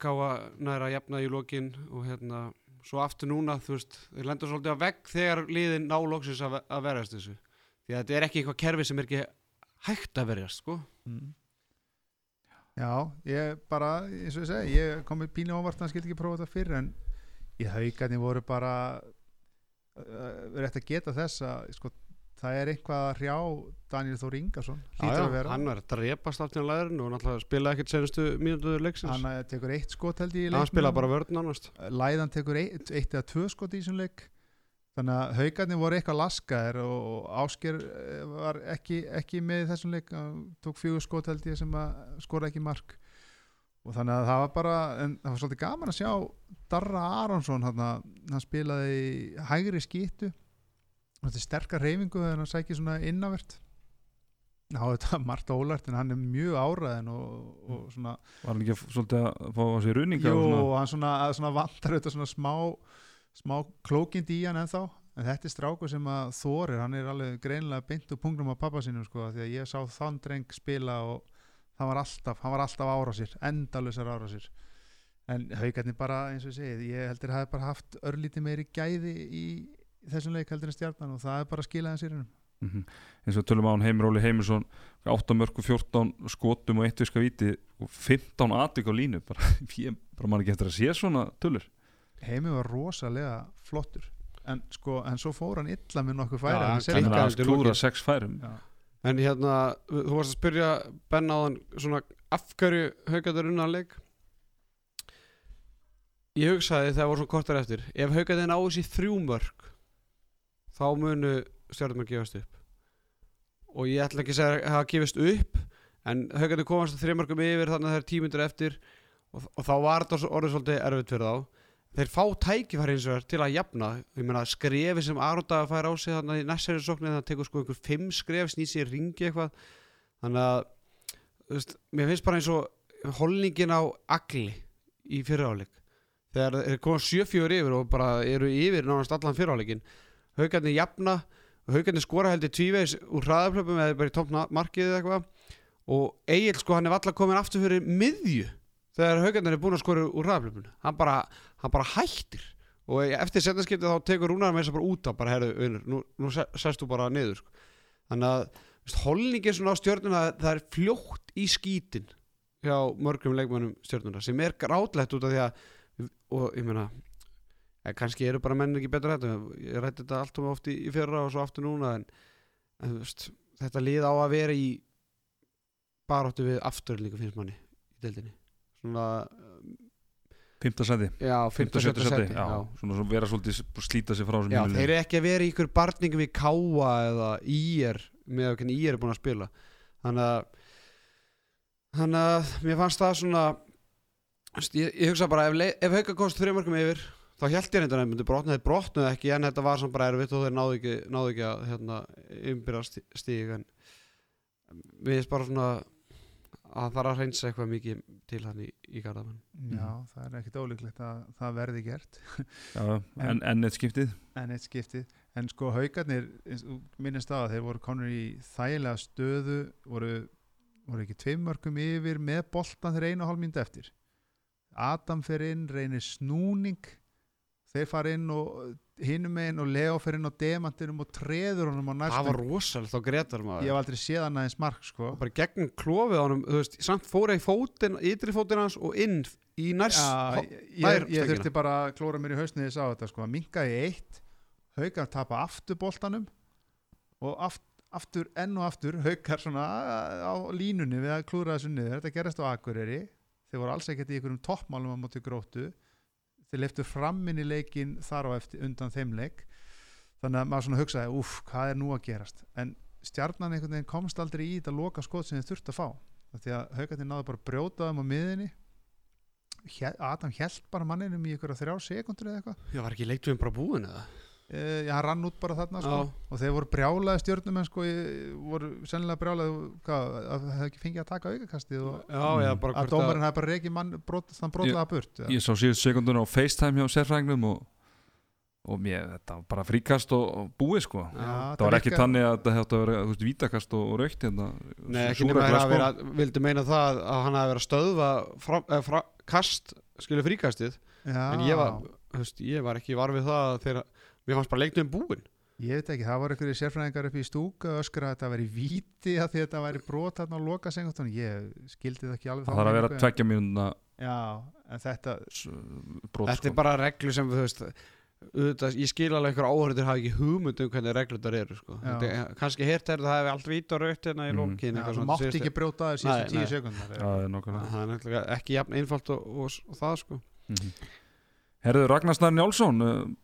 káa næra jafna í lokin og hérna svo aftur núna þú veist þeir lendur svolítið á vegg þegar liðin ná loksins að, að verjast þessu. Því að þetta er ekki eitthvað kerfi sem er ekki hægt að verjast sko. Já, ég bara, eins og ég segi, ég kom með pínu óvart að hann skildi ekki prófa þetta fyrr en í haugarnir voru bara uh, rétt að geta þess að sko, það er eitthvað að hrjá Daniel Þór Ingarsson hann var að drepast aftur í læðurinn og náttúrulega spilaði ekkert senustu mínútuður leiksins. Hann eh, tekur eitt skot held í hann leiknum. spilaði bara vörn nánast. Læðan tekur eitt, eitt eða tvö skot í þessum leik. Þannig að haugarnir voru eitthvað laskaðir og Ásker eh, var ekki, ekki með í þessum leik hann tók fjögur skot held ég sem að skora ekki mark og þannig að það var bara en það var svolítið gaman að sjá Darra Aronsson hann, hann spilaði hægri skýttu þetta er sterkar reyfingu þegar hann sækir svona innavert þetta er margt ólært en hann er mjög áræðin og, og svona Var hann ekki svolítið að fá á sig runinga Jú, og hann svona, svona vantar þetta svona smá smá klókind í hann ennþá. En þetta er strákur sem að þorir. Hann er alveg greinilega beint úr punktnum á pappa sínum sko, því að ég sá þann dreng spila og það var alltaf, hann var alltaf ára sér endalusar ára sér. En haugarnir bara eins og ég segið ég heldur að hafa bara haft örlítið meiri gæði í þessum leik heldur en stjarnan og það er bara að skila hans í hennum mm eins og tölum á hann Heimir Óli Heimisson 8 mörgu, 14 skotum og 1 viska víti og 15 aðtík á línu bara, ég bara man ekki eftir að sé svona tölur. Heimi var rosalega flottur. En sko, en svo fór hann illa með nokkuð færi Já, hann klúra lokin. 6 færum. Já. En hérna, þú varst að spyrja Ben áðan svona af hverju haugaður unna leik? Ég hugsaði þegar voru svona kortar eftir ef haugaður ná þessi þrjú mörg þá munu stjórnum að gefast upp. Og ég ætla ekki að segja að hafa gefist upp en haugaður komast þrjú mörgum yfir þannig að það er tímundur eftir og, og þá var þetta orðið svolítið erfitt fyrir þá þeir fá tækifæri eins og þér til að jafna. Ég meina skrefi sem Arondaga fær á sig þannig í næstæri sóknir það tekur sko einhver fimm skref snýst sér ringi eitthvað. Þannig að veist, mér finnst bara eins og holningin á agli í fyriráleik þegar þeir koma 7-4 yfir og bara eru yfir nánast allan fyriráleikin haugarnir jafna haugarnir skora heldur tvíveis úr hraðaflöpum eða bara í topp markið eða eitthvað. Og Egil sko hann er alltaf komin aftur fyrir miðju þegar haugarnir er búin að skora úr hraðaflöpun hann bara, hann bara hættir. Og eftir setnaskiptið þá tekur Rúnar með þess að bara út af bara herðu, unur, nú, nú sest þú bara niður sko. þannig að veist, holningin svona á stjörnuna það er fljótt í skítin hjá mörgum leikmönnum stjörnuna sem er grátlegt út af því að og ég meina eh, kannski eru bara menn ekki betur þetta. Ég rætti þetta allt um oft í, fyrra og svo aftur núna en, en veist, þetta lið á að vera í baróttu við afturlíku finnst manni í deildinni svona, 5. seti já, 5. 15. 7. seti, svona svo vera svolítið slíta sig frá Já, þeir eru ekki að vera í ykkur barningum í Káa eða Ír með að hvernig Ír er búin að spila þannig að þannig að mér fannst það svona ég, ég hugsa bara ef, ef hauka kost þrjumörkum yfir þá held ég reyndan að þeir myndu brotna þeir brotnuðu ekki en þetta var samt bara erfitt og þeir náðu ekki, náðu ekki að hérna, umbyrja stíg en við erum bara svona að það þarf að reynsa eitthvað mikið til hann í, í Garðamann Já, það er ekkit ólíklegt að það verði gert. Já, en, en eitt skiptið. en eitt skiptið. En sko haugarnir, eins og minnist á að þeir voru konur í þægilega stöðu voru, voru ekki tveim mörgum yfir með boltan þeir einu og hálf mynd eftir. Adam fer inn, reynir snúning þeir fara inn og hinum meginn og Leo fer inn á demantinum og treður honum á það var næstum rosalegt þá Gretar maður. Ég hef aldrei séð hann aðeins mark sko. Og bara gegn klofið á honum þú veist, samt fóra í fótinn, ytri fótinn hans og inn í næst ho- ég, ég, ég þurfti bara að klóra mér í hausni þess að þetta sko, í eitt haukar tapa aftur boltanum og aft, aftur enn og aftur haukar svona á línunni við að klúra þessu niður, þetta gerist á Akureyri. Þeir voru alls ekkert í einhverjum toppmálum á móti gróttu þeir leftu fram inn í leikin þar á eftir undan þeim leik. Þannig að maður svona hugsaði, úff, hvað er nú að gerast? En stjarnan einhvern veginn komst aldrei í þetta loka skot sem þeir þurfti að fá. Því að haukarnir náðu bara að brjóta þeim á miðinni Adam held bara manninum í ykkur þrjá sekundur eða eitthvað. Já, var ekki leiktum bara búin eða? Uh, já, hann rann út bara þarna sko. Já. og þeir voru brjálaði stjórnum en sko, voru sennilega brjálaði hvað, að það hefði ekki fengið að taka aukakastið og Já, bara að dómarinn hefði bara reikið mann brot, þann brotlaða burt ja. ég sá síðust sekunduna á FaceTime hjá sérfræðingnum og, og mér, þetta var bara fríkast og, og búið sko Já, það var ekki þannig að þetta hefði að vera þú veist, vítakast og, og raukt hérna, Nei, ekki nema að sko. vera, vildi meina það að hann hafi verið að stöðva fra, eh, fra, kast, skilur fríkastið Já. en ég var, veist, ég var ekki var við það þegar, mér fannst bara leiktum búin Ég veit ekki, það voru einhverju sérfræðingar upp í stúka og öskra að þetta væri víti að því að þetta væri brot á loka sengastunum ég skildi það ekki alveg það þarf að vera tveggja mínuna Já, en þetta brot Þetta sko. er bara reglu sem þú veist auðvitað, ég skil alveg einhver áhörður hafa ekki hugmynd um hvernig reglur það eru sko. Þetta er- kannski hirt er það hefði allt vít og raut hérna í Mhm. lókin Já, þú mátt ekki brjóta það síðustu tíu sekundar Já, það er nákvæmlega. það er náttúrulega ekki jafn einfalt og, og, og það sko Mhm. Herðu Ragnar Snær Njálsson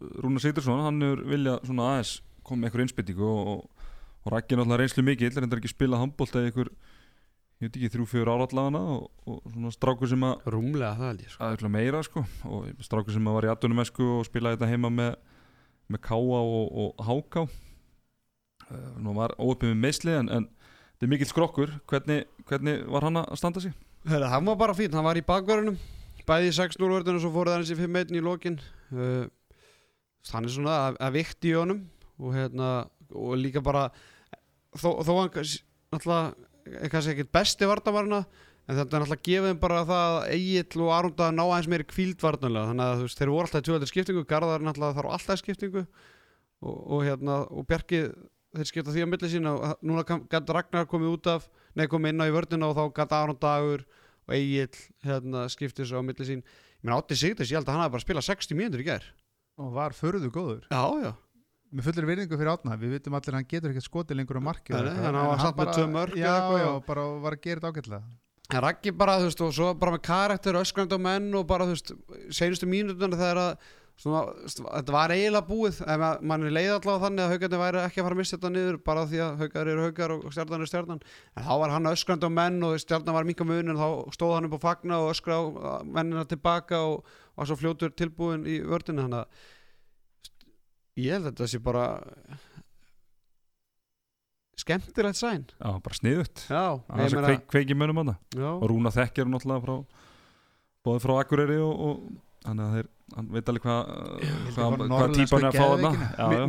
Rúnar Sýtursson, hann er vilja svona aðeins koma með einhver innspyttingu og, og, og er náttúrulega reynslu mikið reyndar ekki spila handbólt eða einhver ég veit ekki, þrjú, fjör ára allavega og, og svona strákur sem að Rúmlega það held ég sko. Aðeins meira sko og strákur sem að var í atvinnumesku og spilaði þetta heima með, með Káa og, og Háká uh, nú var óöpið með meisli en, en þetta er mikill skrokkur. Hvernig, hvernig var hann að standa sig? Hörru, hann var bara fín, hann var í bakverðunum bæði í 6-0 vörðinu og svo fóruð hann í 5-1 í lokin. Uh, hann er svona að, að vikti í honum og hérna og líka bara þó, þó hann náttúrulega er kannski ekkert besti vartavarna en þetta er náttúrulega gefið bara það að Egil og Arunda ná aðeins meiri kvíld varnarlega. Þannig að þú veist, þeir voru alltaf í tvöldar skiptingu Garðar náttúrulega þarf alltaf skiptingu og, og hérna, og Bjarki þeir skipta því á milli sína og núna gæti Ragnar komið út af nei komið inn á í vördina og þá gæti Aron Dagur og Egil hérna, skipti svo á milli sín. Ég meina Átti Sigdis, ég held að hann hafi bara spilað 60 mínútur í gær og var förðu góður. Já, já, með fullir virðingu fyrir átna við vitum allir að hann getur ekkert skotið lengur á marki Nei, nei, hann var samt með tvö mörk já, já, og- bara var að gera þetta ágætlega. Raggi bara, þú veist, og svo bara með karakter öskrandi á menn og bara, þú veist, seinustu mínútuna þegar að svona, þetta var eiginlega búið ef ma- mann er leið allavega þannig að haugarnir væri ekki að fara að missa þetta niður bara því að haugar eru haugar og stjarnan er stjarnan. En þá var hann öskrandi á menn og stjarnan var minka mun en þá stóð hann upp á fagna og öskra á mennina tilbaka og var svo fljótur tilbúin í vördinu þannig að ég held að þetta sé bara skemmtilegt sæn. Já, bara sniðut já, Það er meina kveik, kveiki mönnum hana já, og Rúna þekkir náttúrulega frá bóðið frá Akureyri og, og hann, þeir, hann veit alveg hvað hva, hvað norðlensku típan er að fá þarna.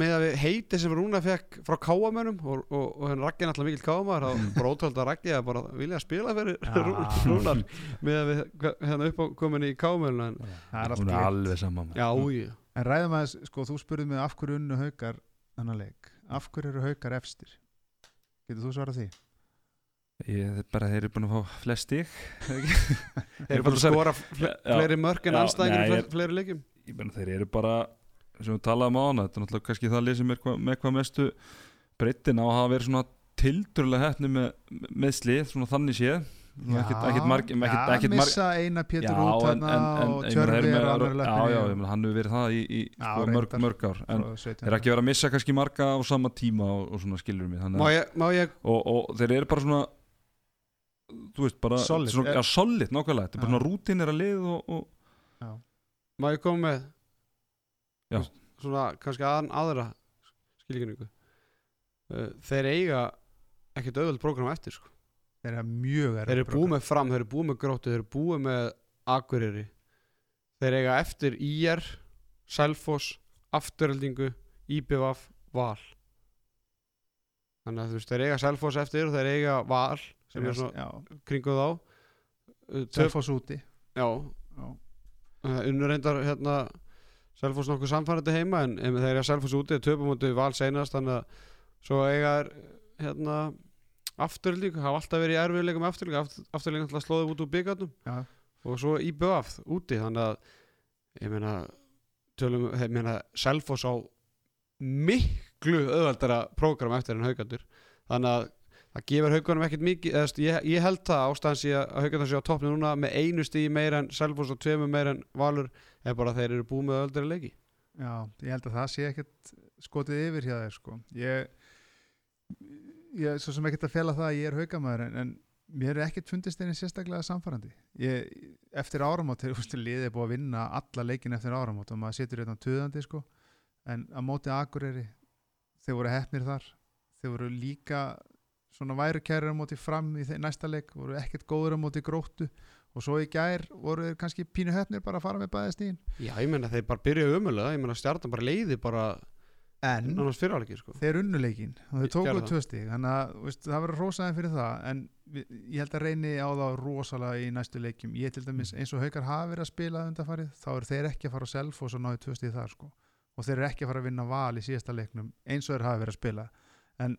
með að, heiti sem Rúna fekk frá káamönnum og, og, og henni Raggi er náttúrulega mikill káamæður þá bara ótrúld að Raggi að bara vilja spila fyrir Já. Rú- Rúnar með að við hva- hérna upp á komin í káamönnum en, það er allt Hún er alveg saman já, já, en ræðum að, sko, þú spurði mig af hverju unnu haukar af hverju eru haukar efstir? Getur þú svarað því? Ég, bara, þeir eru búin að fá flest stík þeir eru bara að skora fle fleiri mörk en anstæðingir fleiri meina þeir eru bara sem við talaðum á hana, þetta er náttúrulega kannski það lýsum með, hvað- með hvað mestu breyttin á að hafa verið svona tildurlega hefni með, með slið, svona þannig séð. Ekkert, marg, ekkert, marg er hann hefur verið það í, í Já, sko, mörg, mörg ár. En frá 17 þeir ekki verið að missa kannski marga á sama tíma og, og svona skilur að, ég og, og þeir eru bara svona þú veist, bara Solid, svona, eh. já, solid, nákvæmlega, þetta er bara rútin er að lið og, og má ég koma með Já. svona kannski aðan aðra skilíkinningu uh, þeir eiga ekkert auðvöld prógram eftir sko. Þeir eru mjög þeir eru búið með fram, þeir eru búið með gróttu þeir eru búið með akureyri. Þeir eiga eftir IR Selfoss, Afturöldingu IBVF, Val. Þannig að þú veist þeir eiga Selfoss eftir og þeir eiga Val sem er svona já, kringu þá. Uh, Selfoss úti. Já, Já. uh, unnur reyndar hérna Selfoss nokkuð samfærandi heima en, en eiga Selfoss úti, töpum mútið Val seinast þannig að svo eiga þeir hérna Afturöldingu, hafa alltaf verið í erfiðleikum með Afturöldingu, Aft- Afturöldingu alltaf slóði út úr byggarnum Já. og svo í BF úti þannig að ég meina tölum, ég meina Selfoss á miklu auðvaldara prógram eftir en haugandur þannig að það gefur haugunum ekkert mikið eða, þú veist, ég, ég held það ástæðan sé að haugandur sé á toppni núna með einu stíði meira en Selfoss og tveimu meira en Valur er bara að þeir eru búið með auðvaldara leiki. Já, ég held að það sé ekkert skotið yfir hjá þeir sko. Ég, ég er svo sem ekkert að fela það að ég er haugamæður en, en mér er ekkert fundist einnig sérstaklega samfærandi ég, eftir áramót þú liðið er búið að vinna alla leikin eftir áramót og maður setur hérna töðandi sko. En á móti Akureyri þeir voru hefnir þar þeir voru líka svona værukærir á móti fram í næsta leik voru ekkert góður á móti gróttu. Og svo í gær voru þeir kannski pínu hefnir bara að fara með bæðastíðin Já, ég meina þeir bara byrjuðu umulega ég meina stjartan bara leiði bara en fyrirálegi sko. þeir unnu leikinn og þeir tókuðu tvö stíg þannig að veist, það verður rósaðin fyrir það en ég held að reyni á það rosalega í næstu leikjum. Ég til dæmis eins og haukar hafa verið að spila undanfarið þá eru þeir ekki að fara self og svo náðu tvö stíg þar sko. Og þeir eru ekki að fara að vinna val í síðasta leiknum eins og þeir hafa verið að spila. En,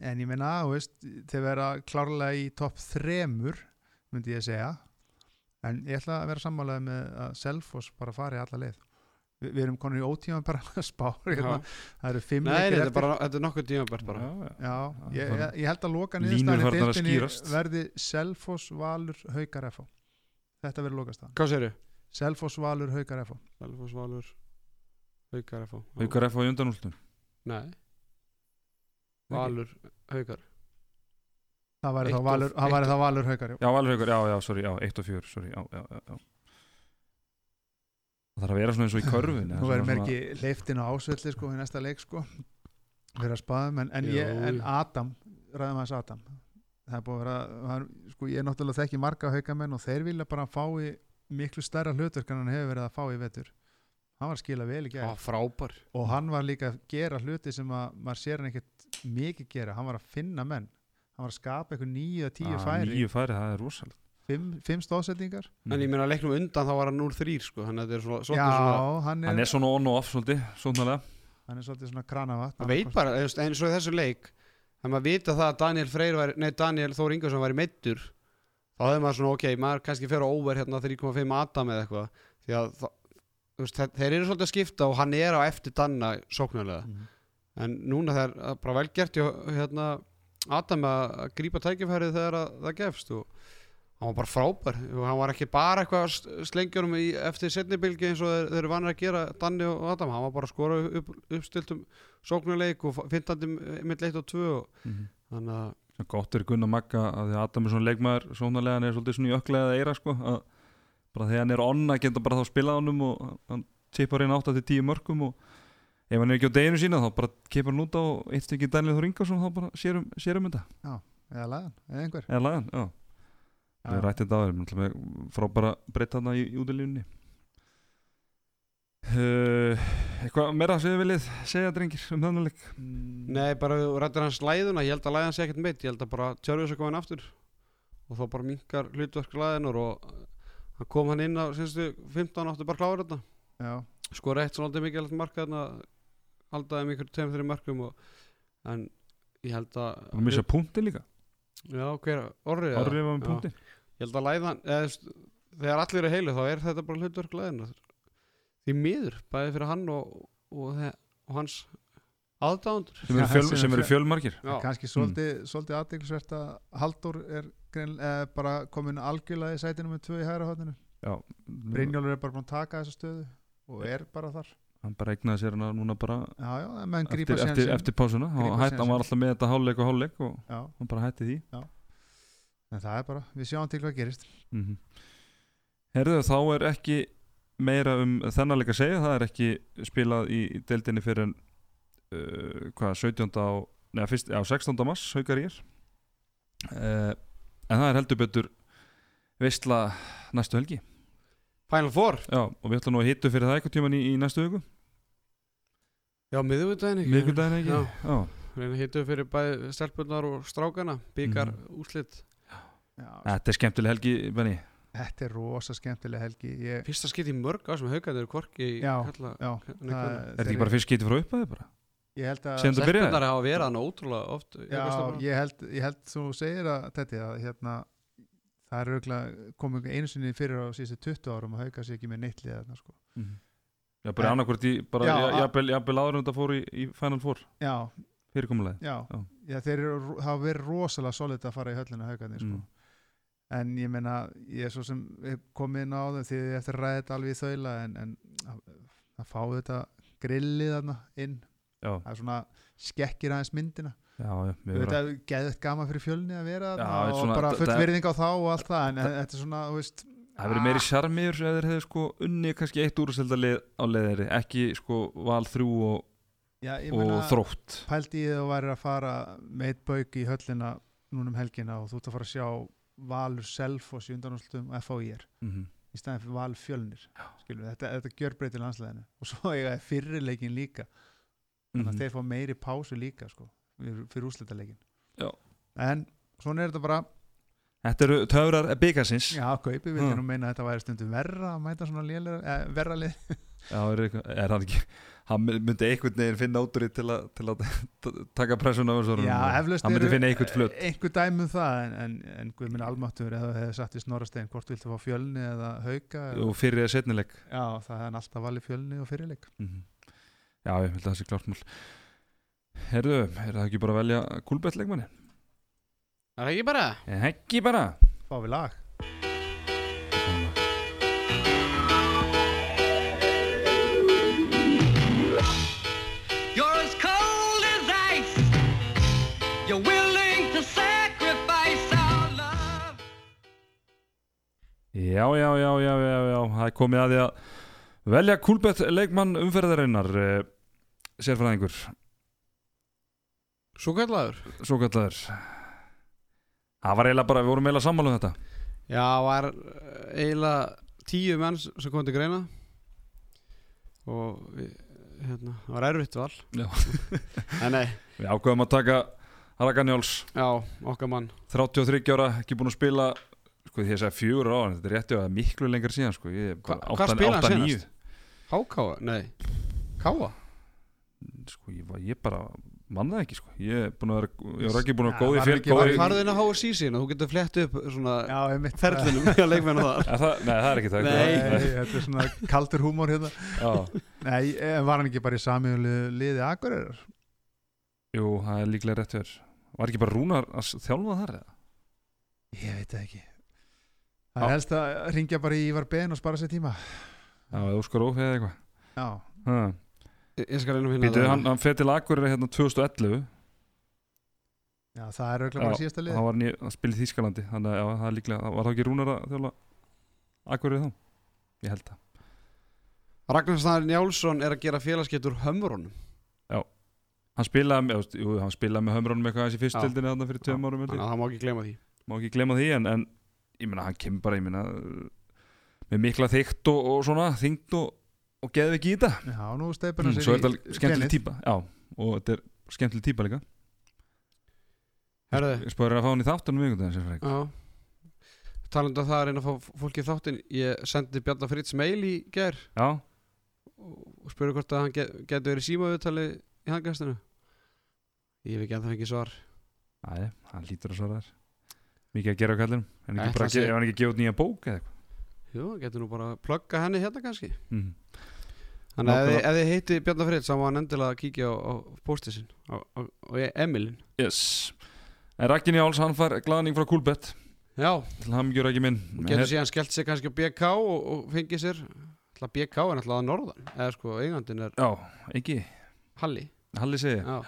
en ég meina þú veist, þeir vera klárlega í topp þremur myndi ég segja. En ég ætla að vera sammálaði með að Selfoss bara fari alla leið. Vi, við erum konur í ótíma bara að spá hérna. það eru fimm Nei, leikir þetta er eftir. bara, þetta er nokkuð tímabært bara. Já, já. Já, ég, það- ég, ég held að loka skýrast. verði Selfoss, Valur, Haukar FH Þetta verður lokast Hvað segirðu? Selfoss, Valur, Haukar FH Selfoss Valur Haukar FH Haukar F á í undanúltum Nei Valur Haukar. Það væri þá Valur, það væri þá Valur, Haukar já. Já, Valur Haukar, já, já, sorry, já, 1 og 4 sorry, já, já, já, Það þarf að vera svona eins og í körfin Nú verður mér ekki leiftin á ásvelli sko í næsta leik sko. Verður að spaðum en, en, Jú, ég, en. Adam, ræðum aðeins Adam. Það er búið að vera er, sko, Ég er náttúrulega þekki marga haukamenn og þeir vilja bara fá í miklu stærra hlutverk en hann hefur verið að fá í vetur hann var að skila vel í frábær. Og hann var líka að gera hluti sem að maður sér hann ekkert mikið gera. Hann var að finna menn. Hann var að skapa eitthvað nýju eða tíu Ah, færi. Níu færi, það er rosalega fimm, fimm stóðsetningar En ég meina að leiknum undan þá var hann 0-3 sko. Þannig að þetta er svona, já, hann er, Hann er svona on og off svolítið, svona hann er svolítið svona kranavat Það veit bara, eins og í þessu leik þegar maður vita það að Daniel var, nei, Daniel Þór Ingersson var í meittur þá hefði maður svona, ok, maður kannski fer á over hérna 3,5 Adam eða eitthvað. Því að veist, þeir, eru svolítið að skipta og hann er á eftir Danna sóknarlega, Mhm. en núna þeir bara vel gert hjá hérna Adam að grípa tækifærið þegar að, það gefst og hann var bara frábær og hann var ekki bara eitthvað að s- slengja honum í, eftir setnibilgi eins og þeir, þeir eru vanir að gera Danni og Adam, hann var bara að skora upp, uppstiltum sóknarleik og fintandi mitt leitt og tvö og Mhm. þannig að Það er fyrir Gunnar Magga að því að Adam er svona leikmaður sónalega hann er svolítið svona í öklega eira sko að bara þegar hann er onna geta bara þá spilað honum og hann tipar inn 8-10 mörgum og ef hann er ekki á deginu sína þá bara kipar hann út á eitt stykki Daniel Þór Ingarsson þá bara sérum, sérum þetta. Eða lagan, eða einhver. Eða lagan, já, við Já. rættið þetta á þér frábæra breytt þarna í, í útilínunni uh, eitthvað meira sem þið viljið segja drengir um þannig leik? Mm, Nei, bara við rættum hans læðuna, ég held að læðan sé ekkert meitt, ég held að bara Tjörfis að koma hann aftur og þá bara minkar hlutverk læðinar og hann kom hann inn á sinstu 15 áttu bara klára þetta. Eitt svona aldrei mikilvægt marka þarna haldaði um ykkur 2-3 markum og, en ég held að og missa punkti líka, Já, hver, orrið eða? orðið var með punkti Ég held að læðan eða, þegar allir eru heilu þá er þetta bara hlutverk læðinar því miður, bæði fyrir hann og, og, og hans aðdáðundur sem eru, fjöl, sem eru Já, kannski svolítið, svolítið aðdeglisvert að Halldór er grein, eh, bara komin algjörlega í sætinu með tvö í hægra hóttinu já, Brynjólfur er bara búin að taka þessa stöðu og er bara þar. Hann bara eignaði sér hana núna bara já, já, en menn grípa eftir, eftir, eftir pásuna hann var alltaf með þetta hálfleik og hálfleik og já, hann bara hætti því. En það er bara, við sjáum til hvað gerist. Mm Herðu þá er ekki meira um þennan leik að segja það er ekki spilað í í deildinni fyrir en uh, hvað, 17. á neða, fyrst, á 16. mars, haukar ég uh, en það er heldur betur veistla næstu helgi Final Four Já, og við ætlum nú að hittu fyrir það eitthvað tíman í, í næstu viku Já, miðvikudaginn ekki miðvikudaginn ekki Já. Já. Hittu fyrir bæði stelpunar og strákana Byggar Mhm. úslit já, Þetta er skemmtileg helgi, Benny þetta er rosa skemmtileg helgi ég, Fyrsta skipt í mörg á sem Já, já, það, kvenna. Er þetta ekki bara fyrst getið frá upphæði bara? Ég held að Síðan þetta byrjaði? Stelpunar hafa verið hann ótrúlega oft Já, ég held, ég held þú segir að þetta að hérna, það er auðvitað komið einu sinni fyrir á síðustu 20 árum að hauka sér ekki með neitt liða þarna, sko. Bara í, bara Já, já, a- jafnvel, áður en þetta fór í, í Final Four Já, fyrirkomulega já, Já. já. þeir eru, hafa verið rosalega solid að fara í höllinu haukarnir sko. Mm. en ég meina, ég er svo sem komið inn á þeim því ég eftir að ræða þetta alveg í þaula en, en að, að fá þetta grillið þarna inn Já, það er svona skekkir aðeins myndina. Við erum er geðvægt gaman fyrir fjölni að vera Já, er og svona- bara full virðing á þá og allt það en þetta er svona, þú veist Það verið meiri sjarmiður ef þeir hefðu sko unni kannski eitt úrstildalið á leiðari ekki sko val þrjú og, Já, og þrótt. pældi ég að þú væri að fara með eitt bauk í höllina núna um helgina og þú ert að fara að sjá Valur Selfoss í undanúslutum FHIR mm -hmm. í staðin fyrir Val Fjölnir. Skilur, þetta, þetta gjör breytir landslæðinu og svo þeir fyrirleikin líka þannig að þeir fá meiri pásu líka sko, fyrir, úslitaleikin Já. en svona er þetta bara. Þetta eru töfrar byggasins já, kaupi vildi Ha. nú meina að þetta væri stundum verra að mæta svona lélega, eh, verra lið. Já, er, er hann ekki hann myndi einhvern veginn finna úr því til að, til að t- taka pressuna á þessu já, eflaust eru- flut. einhver dæmi um það en, en, en Guð minn almáttur eða hefði sagt í Snorastein hvort viltu fá fjölni eða hauka og fyrir eða setnileg já, það er alltaf valið fjölni og fyrirleik mm Já, ég held að það sé klart mál Herðu, er það ekki bara að velja kúlbettleikmanni? Er það ekki bara? Ekki bara fá við lag You're as cold as ice. You're willing to sacrifice our love. Já, já, já, já, já, já, það er komið að því að velja kúlbett leikmann umferðarinnar uh, sérfræðingur, Svo kallaður? svo kallaður Það var eiginlega bara, við vorum eiginlega sammála um þetta. Já, var eh, eiginlega tíu menn sem kom til greina. Og við, hérna, það var erfitt val. En nei, Við ákveðum að taka Raka Njáls já, okkar mann. 33 ára, ekki búin að spila sko því að segja fjögur á hann, þetta er rétti að það er miklu lengur síðan sko, ég er Hva- bara hvað spilaði hann níu. Hákáa, nei. Káa, sko, ég, var, ég bara manna það ekki sko, ég er vera ég var ekki búin að góði var góði, farðu inn að HSC sín og þú getur flett upp svona Já, einmitt. ferlinum að leikmennu þar. Er það, nei það er ekki það Nei. Þetta er svona kaldur húmor hérna. Já, Nei, en var hann ekki bara í samiðuðu liði Akureyrar? jú, það er líklega rétt verð var ekki bara Rúnar að þjálfa þar eða? Ég veit það ekki Það er helst að ringja bara í Ívar Ben og spara sér tíma. Já, eða Óskar Óf eða eitthvað. Já, Ha. Ég skal reyna að finna Býtu, hann, hann fer til Akureyri hérna 2011 já það er auðvitað bara Já, síðasta lið hann var ný, að spila í Þýskalandi þannig að já, það er líklega, var það ekki Rúnar að þjálfa Akureyri þá? Ég held það. Ragnar Snæður Njálsson er að gera félagskettur hömrunum. Hann spilaði með, jú, hann spilaði með hömrónum eitthvað aðeins í Já. fyrstildinni þarna fyrir tveim árum það má ekki gleyma því Ég meina hann kemur bara, ég meina með mikla þygt og, og svona þyngd og, og geði ekki í þetta. Já, nú steipur hann mm, sér Svo er í þetta skemmtileg típa. Já, og þetta er skemmtileg típa líka. Herðu, Ég spáður að fá hann í þáttunum fræk já. Talandi að það er einn að fá fólki í þáttinn ég sendi Bjarnar Fritz mail í ger Já, og spurði hvort að hann get, getur verið símaðutali í hangastinu ég hef ekki ennþá fengið svar. Æ, hann lítur að svara þær Mikið að gera á kallinum En ekki bara, ef hann ekki gefið út nýja bók eða eitthvað? Jú, getur nú bara að plugga henni hérna kannski. Mm. þannig að ef þið- heiti Bjarnar Fritz þá má hann endilega að kíkja á, á postið sinn á, á, á Emilin Yes. En Raggi Njáls, hann fær glaðning frá Kúlbett já, Til hann gjör ekki minn getur síðan skellt sig kannski á BK og, og fengið sér alltaf BK er alltaf að norðan. Eða sko, eigandinn er Já, ekki. Halli. Halli segi já,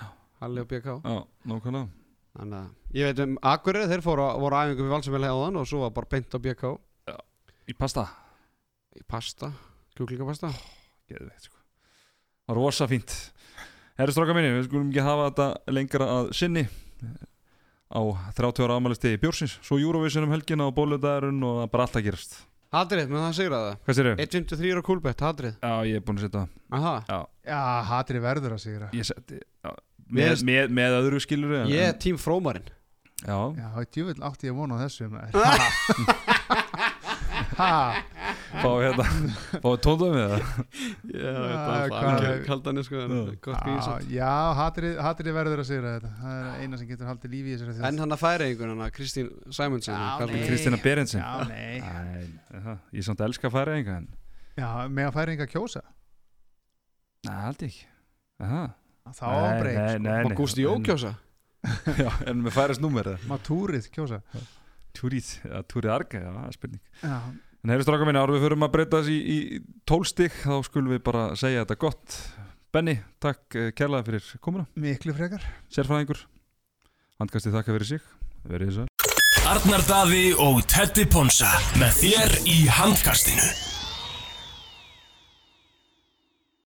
Halli og BK Já, nákvæmlega Þannig að ég veit um Akureyri, þeir fóru að voru á æfingu við Valsumvel hefðan og svo var bara beint á BK Í pasta? Í pasta, kjúklingapasta. Geðveikt sko. Það var rosa fínt. Herri stráka minni, við skulum ekki hafa þetta lengra að sinni. Á 30 ára ámælistegi Bjórsins. Svo Eurovision um helgina og bóludagurinn og það bara allt að gerast. Hadrið, með það sigra það? Hvað sér þau? 1.53 á kúlbett, Hadrið Já, ég er búin að setja Aha, Já, Já, hatri verður að sigra. Ég seti já, með, með, með öðru skilur ég er tím frómarinn. Já, Já, djúvill átti ég von á þessu fá hérna Fá tóndaði með það. Já, kaldan er sko en Já. gott ha, grínsat já, hatri, hatri verður að sigra þetta. Það er eina sem getur haldið lífi í þessari En hann að færa einhvern hann að Kristín mig. Kristína Berendsen. Ég samt elska að færa einhver en Já, með að færa enga kjósa? Nei, haldið ekki. Aha. Þá á breyk nei, sko. Má Gústi Jókjósa Já, en með færast númer? Má túrið kjósa? Túrið, ja, túrið arga, já, spurning. Já, En heyrðu stráka minni, árum við förum að breyta þessi í, í tólstig þá skulum við bara segja þetta gott. Benny, takk eh, kærlega fyrir komuna. Miklu frekar. Sérfræðingur Handkastið þakka fyrir sig. Verið þess að Arnar Daði og Teddy Ponsa með þér í handkastinu